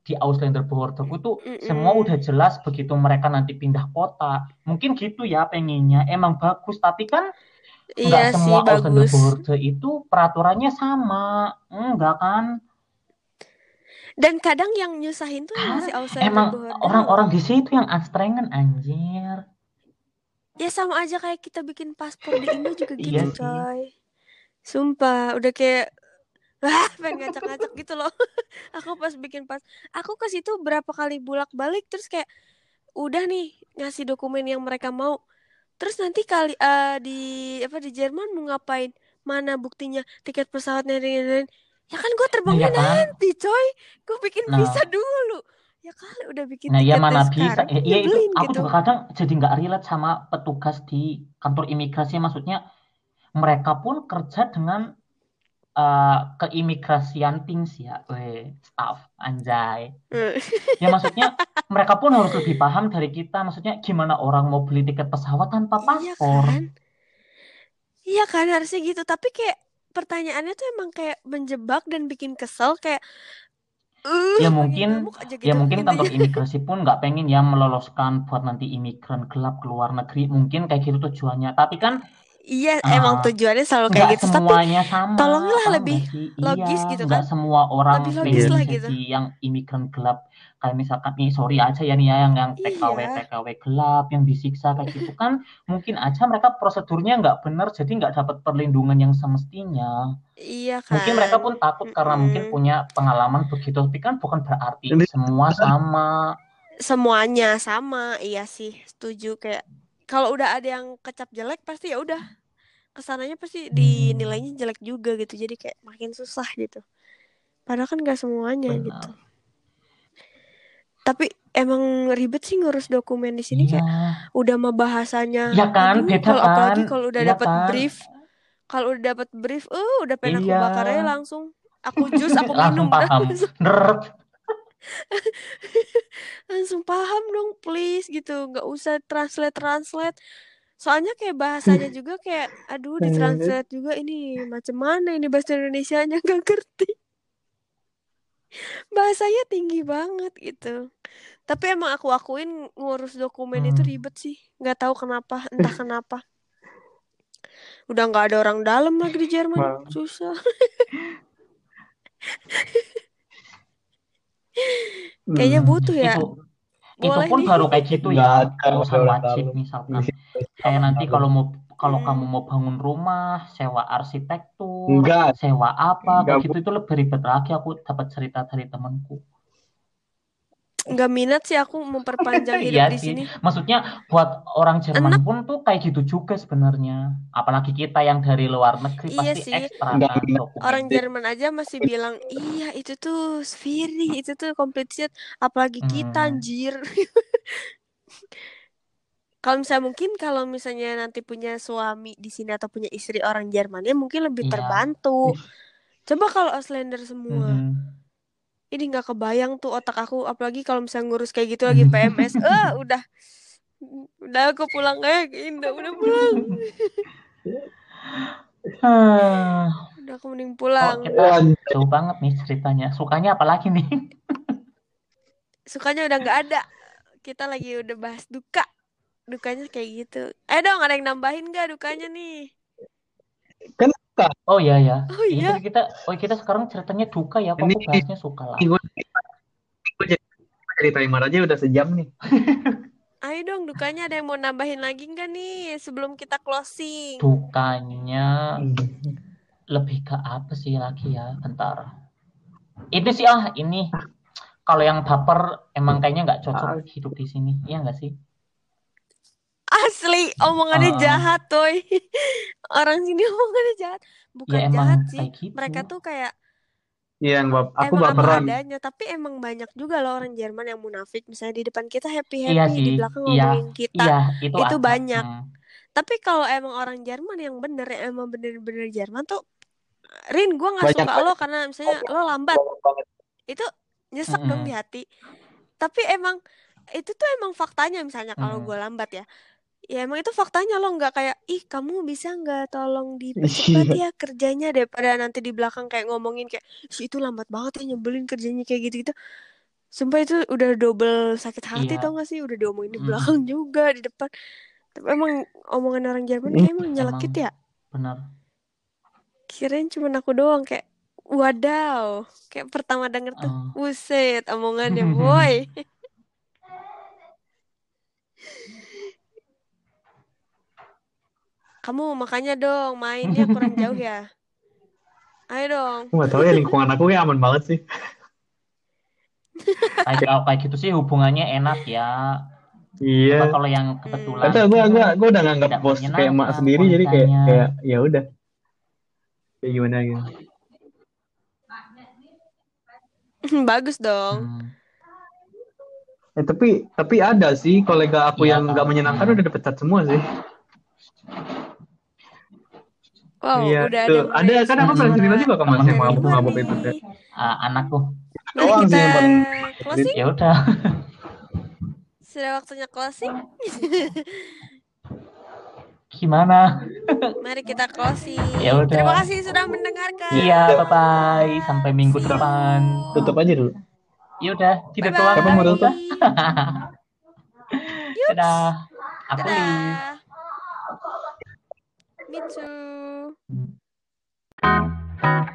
di Auslander Boardku tuh Mm-mm. semua udah jelas begitu mereka nanti pindah kota. Mungkin gitu ya pengennya. Emang bagus, tapi kan Iya sih semua Auslander bagus. Board itu peraturannya sama. Enggak kan? Dan kadang yang nyusahin tuh emang Kan si outsider emang orang-orang di situ yang anstrengen anjir. Ya sama aja kayak kita bikin paspor di Indo juga gitu Iya sih. coy. Sumpah, udah kayak wah pengen ngacak-ngacak gitu loh. aku pas bikin pas, aku ke situ berapa kali bolak-balik terus kayak udah nih ngasih dokumen yang mereka mau. Terus nanti kali eh, di apa di Jerman mau ngapain? Mana buktinya tiket pesawatnya dan lain-lain. Ya kan gue Nah terbangnya ya kan? nanti coy. Gue bikin Nah, visa dulu. Ya kali udah bikin Nah, ya mana bisa. Ya, ya itu aku gitu. juga kadang jadi nggak relate sama petugas di kantor imigrasi. Maksudnya mereka pun kerja dengan eh, keimigrasian things ya, weh, staff, anjay. Eh, Ya maksudnya mereka pun harus lebih paham dari kita. Maksudnya gimana orang mau beli tiket pesawat tanpa Iya paspor? kan? Iya kan harusnya gitu. Tapi kayak pertanyaannya tuh emang kayak menjebak dan bikin kesel kayak uh Ya mungkin, aja ya gitu mungkin kantor intinya. imigrasi pun nggak pengen ya meloloskan buat nanti imigran gelap ke luar negeri. Mungkin kayak gitu tujuannya. Tapi kan iya Ah, emang tujuannya selalu kayak gitu. Tapi semuanya sama tolonglah lebih sih? logis iya gitu kan? semua orang lebih logis gitu lah jadi gitu. yang imigran gelap. Kayak misalkan nih sorry aja ya nih ya yang yang TKW iya TKW gelap yang disiksa kayak gitu kan mungkin aja mereka prosedurnya nggak benar jadi nggak dapat perlindungan yang semestinya. Iya mungkin mereka kan pun takut karena mungkin Mm-mm. punya pengalaman begitu. Tapi kan bukan berarti semua sama. Semuanya sama iya sih setuju kayak kalau udah ada yang kecap jelek pasti ya udah. Ke sananya pasti hmm, dinilainya jelek juga gitu jadi kayak makin susah gitu. Padahal kan gak semuanya gitu. Benar tapi emang ribet sih ngurus dokumen di sini iya. kayak udah mah bahasanya ya kan beda kalau apalagi kalau udah iya dapat kan? brief kalau udah dapat brief eh udah pengen aku iya. bakar aja langsung. Aku jus aku minum. paham langsung paham dong please gitu. Nggak usah translate translate. Soalnya kayak bahasanya juga kayak aduh ditranslate juga ini macam mana ini bahasa Indonesia nya nggak ngerti. Bahasanya tinggi banget gitu. Tapi emang aku akuin ngurus dokumen itu Hmm. ribet sih. Nggak tahu kenapa entah kenapa. Udah nggak ada orang dalam lagi di Jerman. Susah kayaknya Hmm. butuh ya. Itu itu boleh pun nih. baru kayak gitu ya ada urusan orang wajib misalkan. Kayak nanti kalau mau kalau Hmm. kamu mau bangun rumah sewa arsitektur Enggak, sewa apa enggak kayak gitu itu lebih ribet lagi. Aku dapat cerita dari temanku nggak minat sih aku memperpanjang hidup iya di sih. sini. Maksudnya buat orang Jerman enak. pun tuh kayak gitu juga sebenarnya. Apalagi kita yang dari luar negeri iya pasti sih. ekstra kan orang Jerman aja masih bilang iya itu tuh Sphiri itu tuh complete apalagi kita hmm. anjir. Kalau misalnya mungkin kalau misalnya nanti punya suami di sini atau punya istri orang Jerman ya mungkin lebih iya. terbantu. Ih, coba kalau Auslander semua. Mhm. Ini nggak kebayang tuh otak aku apalagi kalau misalnya ngurus kayak gitu lagi PMS eh udah. Udah aku pulang kayak ke Indo udah pulang. Hah. udah aku mending pulang. Kita Lanjut. jauh banget nih ceritanya. Sukanya apa lagi nih? Sukanya udah nggak ada. Kita lagi udah bahas duka. Dukanya kayak gitu. Eh dong ada yang nambahin nggak dukanya nih Kan suka. oh iya ya oh iya. Tadi kita oh kita sekarang ceritanya duka ya kok bahasnya suka lah. Ini gue, gue jadi, jadi timer aja udah sejam nih. ayo dong dukanya ada yang mau nambahin lagi nggak nih sebelum kita closing? Dukanya lebih ke apa sih lagi ya? Bentar. Ini sih ah ini. Kalau yang baper emang kayaknya nggak Ah, cocok hidup di sini. Iya nggak sih asli omongannya Ah, jahat toy orang sini omongannya jahat. Ya bukan emang jahat sih. kayak gitu. Mereka tuh kayak Iya, yang bap aku emang apa baperan. adanya tapi emang banyak juga loh orang Jerman yang munafik. Misalnya di depan kita happy iya happy di belakang iya. ngomongin kita iya itu itu banyak. Hmm. tapi kalau emang orang Jerman yang bener yang emang bener-bener Jerman tuh Rin gue nggak Banyak suka lo karena misalnya lo lambat. Banget. itu nyesek dong Mm-mm. di hati. Tapi emang itu tuh emang faktanya misalnya kalau Mm. gue lambat ya ya emang itu faktanya lo nggak kayak ih kamu bisa nggak tolong dipercepat Iya. ya kerjanya? Daripada nanti di belakang kayak ngomongin kayak si itu lambat banget ya nyebelin kerjanya kayak gitu gitu sumpah itu udah double sakit hati iya. tau gak sih? Udah diomongin di Mm-mm. belakang juga di depan. Tapi emang omongan orang Jerman kayak emang nyelekit emang ya? benar. Kirain cuma aku doang kayak wadaw. Kayak pertama denger tuh buset omongannya boy kamu makanya dong mainnya kurang jauh ya ayo dong nggak tahu ya lingkungan aku kayak aman banget sih. kayak kalau kayak gitu sih hubungannya enak ya Cuma Iya. kalau yang kebetulan Kata gue gue gue udah nganggap tidak bos kayak emak sendiri jadi kayak kayak ya udah kayak gimana gitu. bagus dong Hmm. Eh, tapi tapi ada sih kolega aku Iya yang nggak kan menyenangkan Hmm. udah dipecat semua sih. Wow Iya, udah ada tuh. mulai Ada kan aku pernah cerita juga ke Mas. yang luar mabuk-mabuk itu. Ah, anakku. Mari Doang sih kita yang paling closing? Ya udah. Sudah waktunya closing? Gimana? Mari kita closing. Ya terima udah kasih sudah mendengarkan. Iya bye bye sampai minggu see depan. Tutup aja dulu. ya udah tidak doang Kapan mau tutup? dadah. Aku dadah. Me too. Thank you.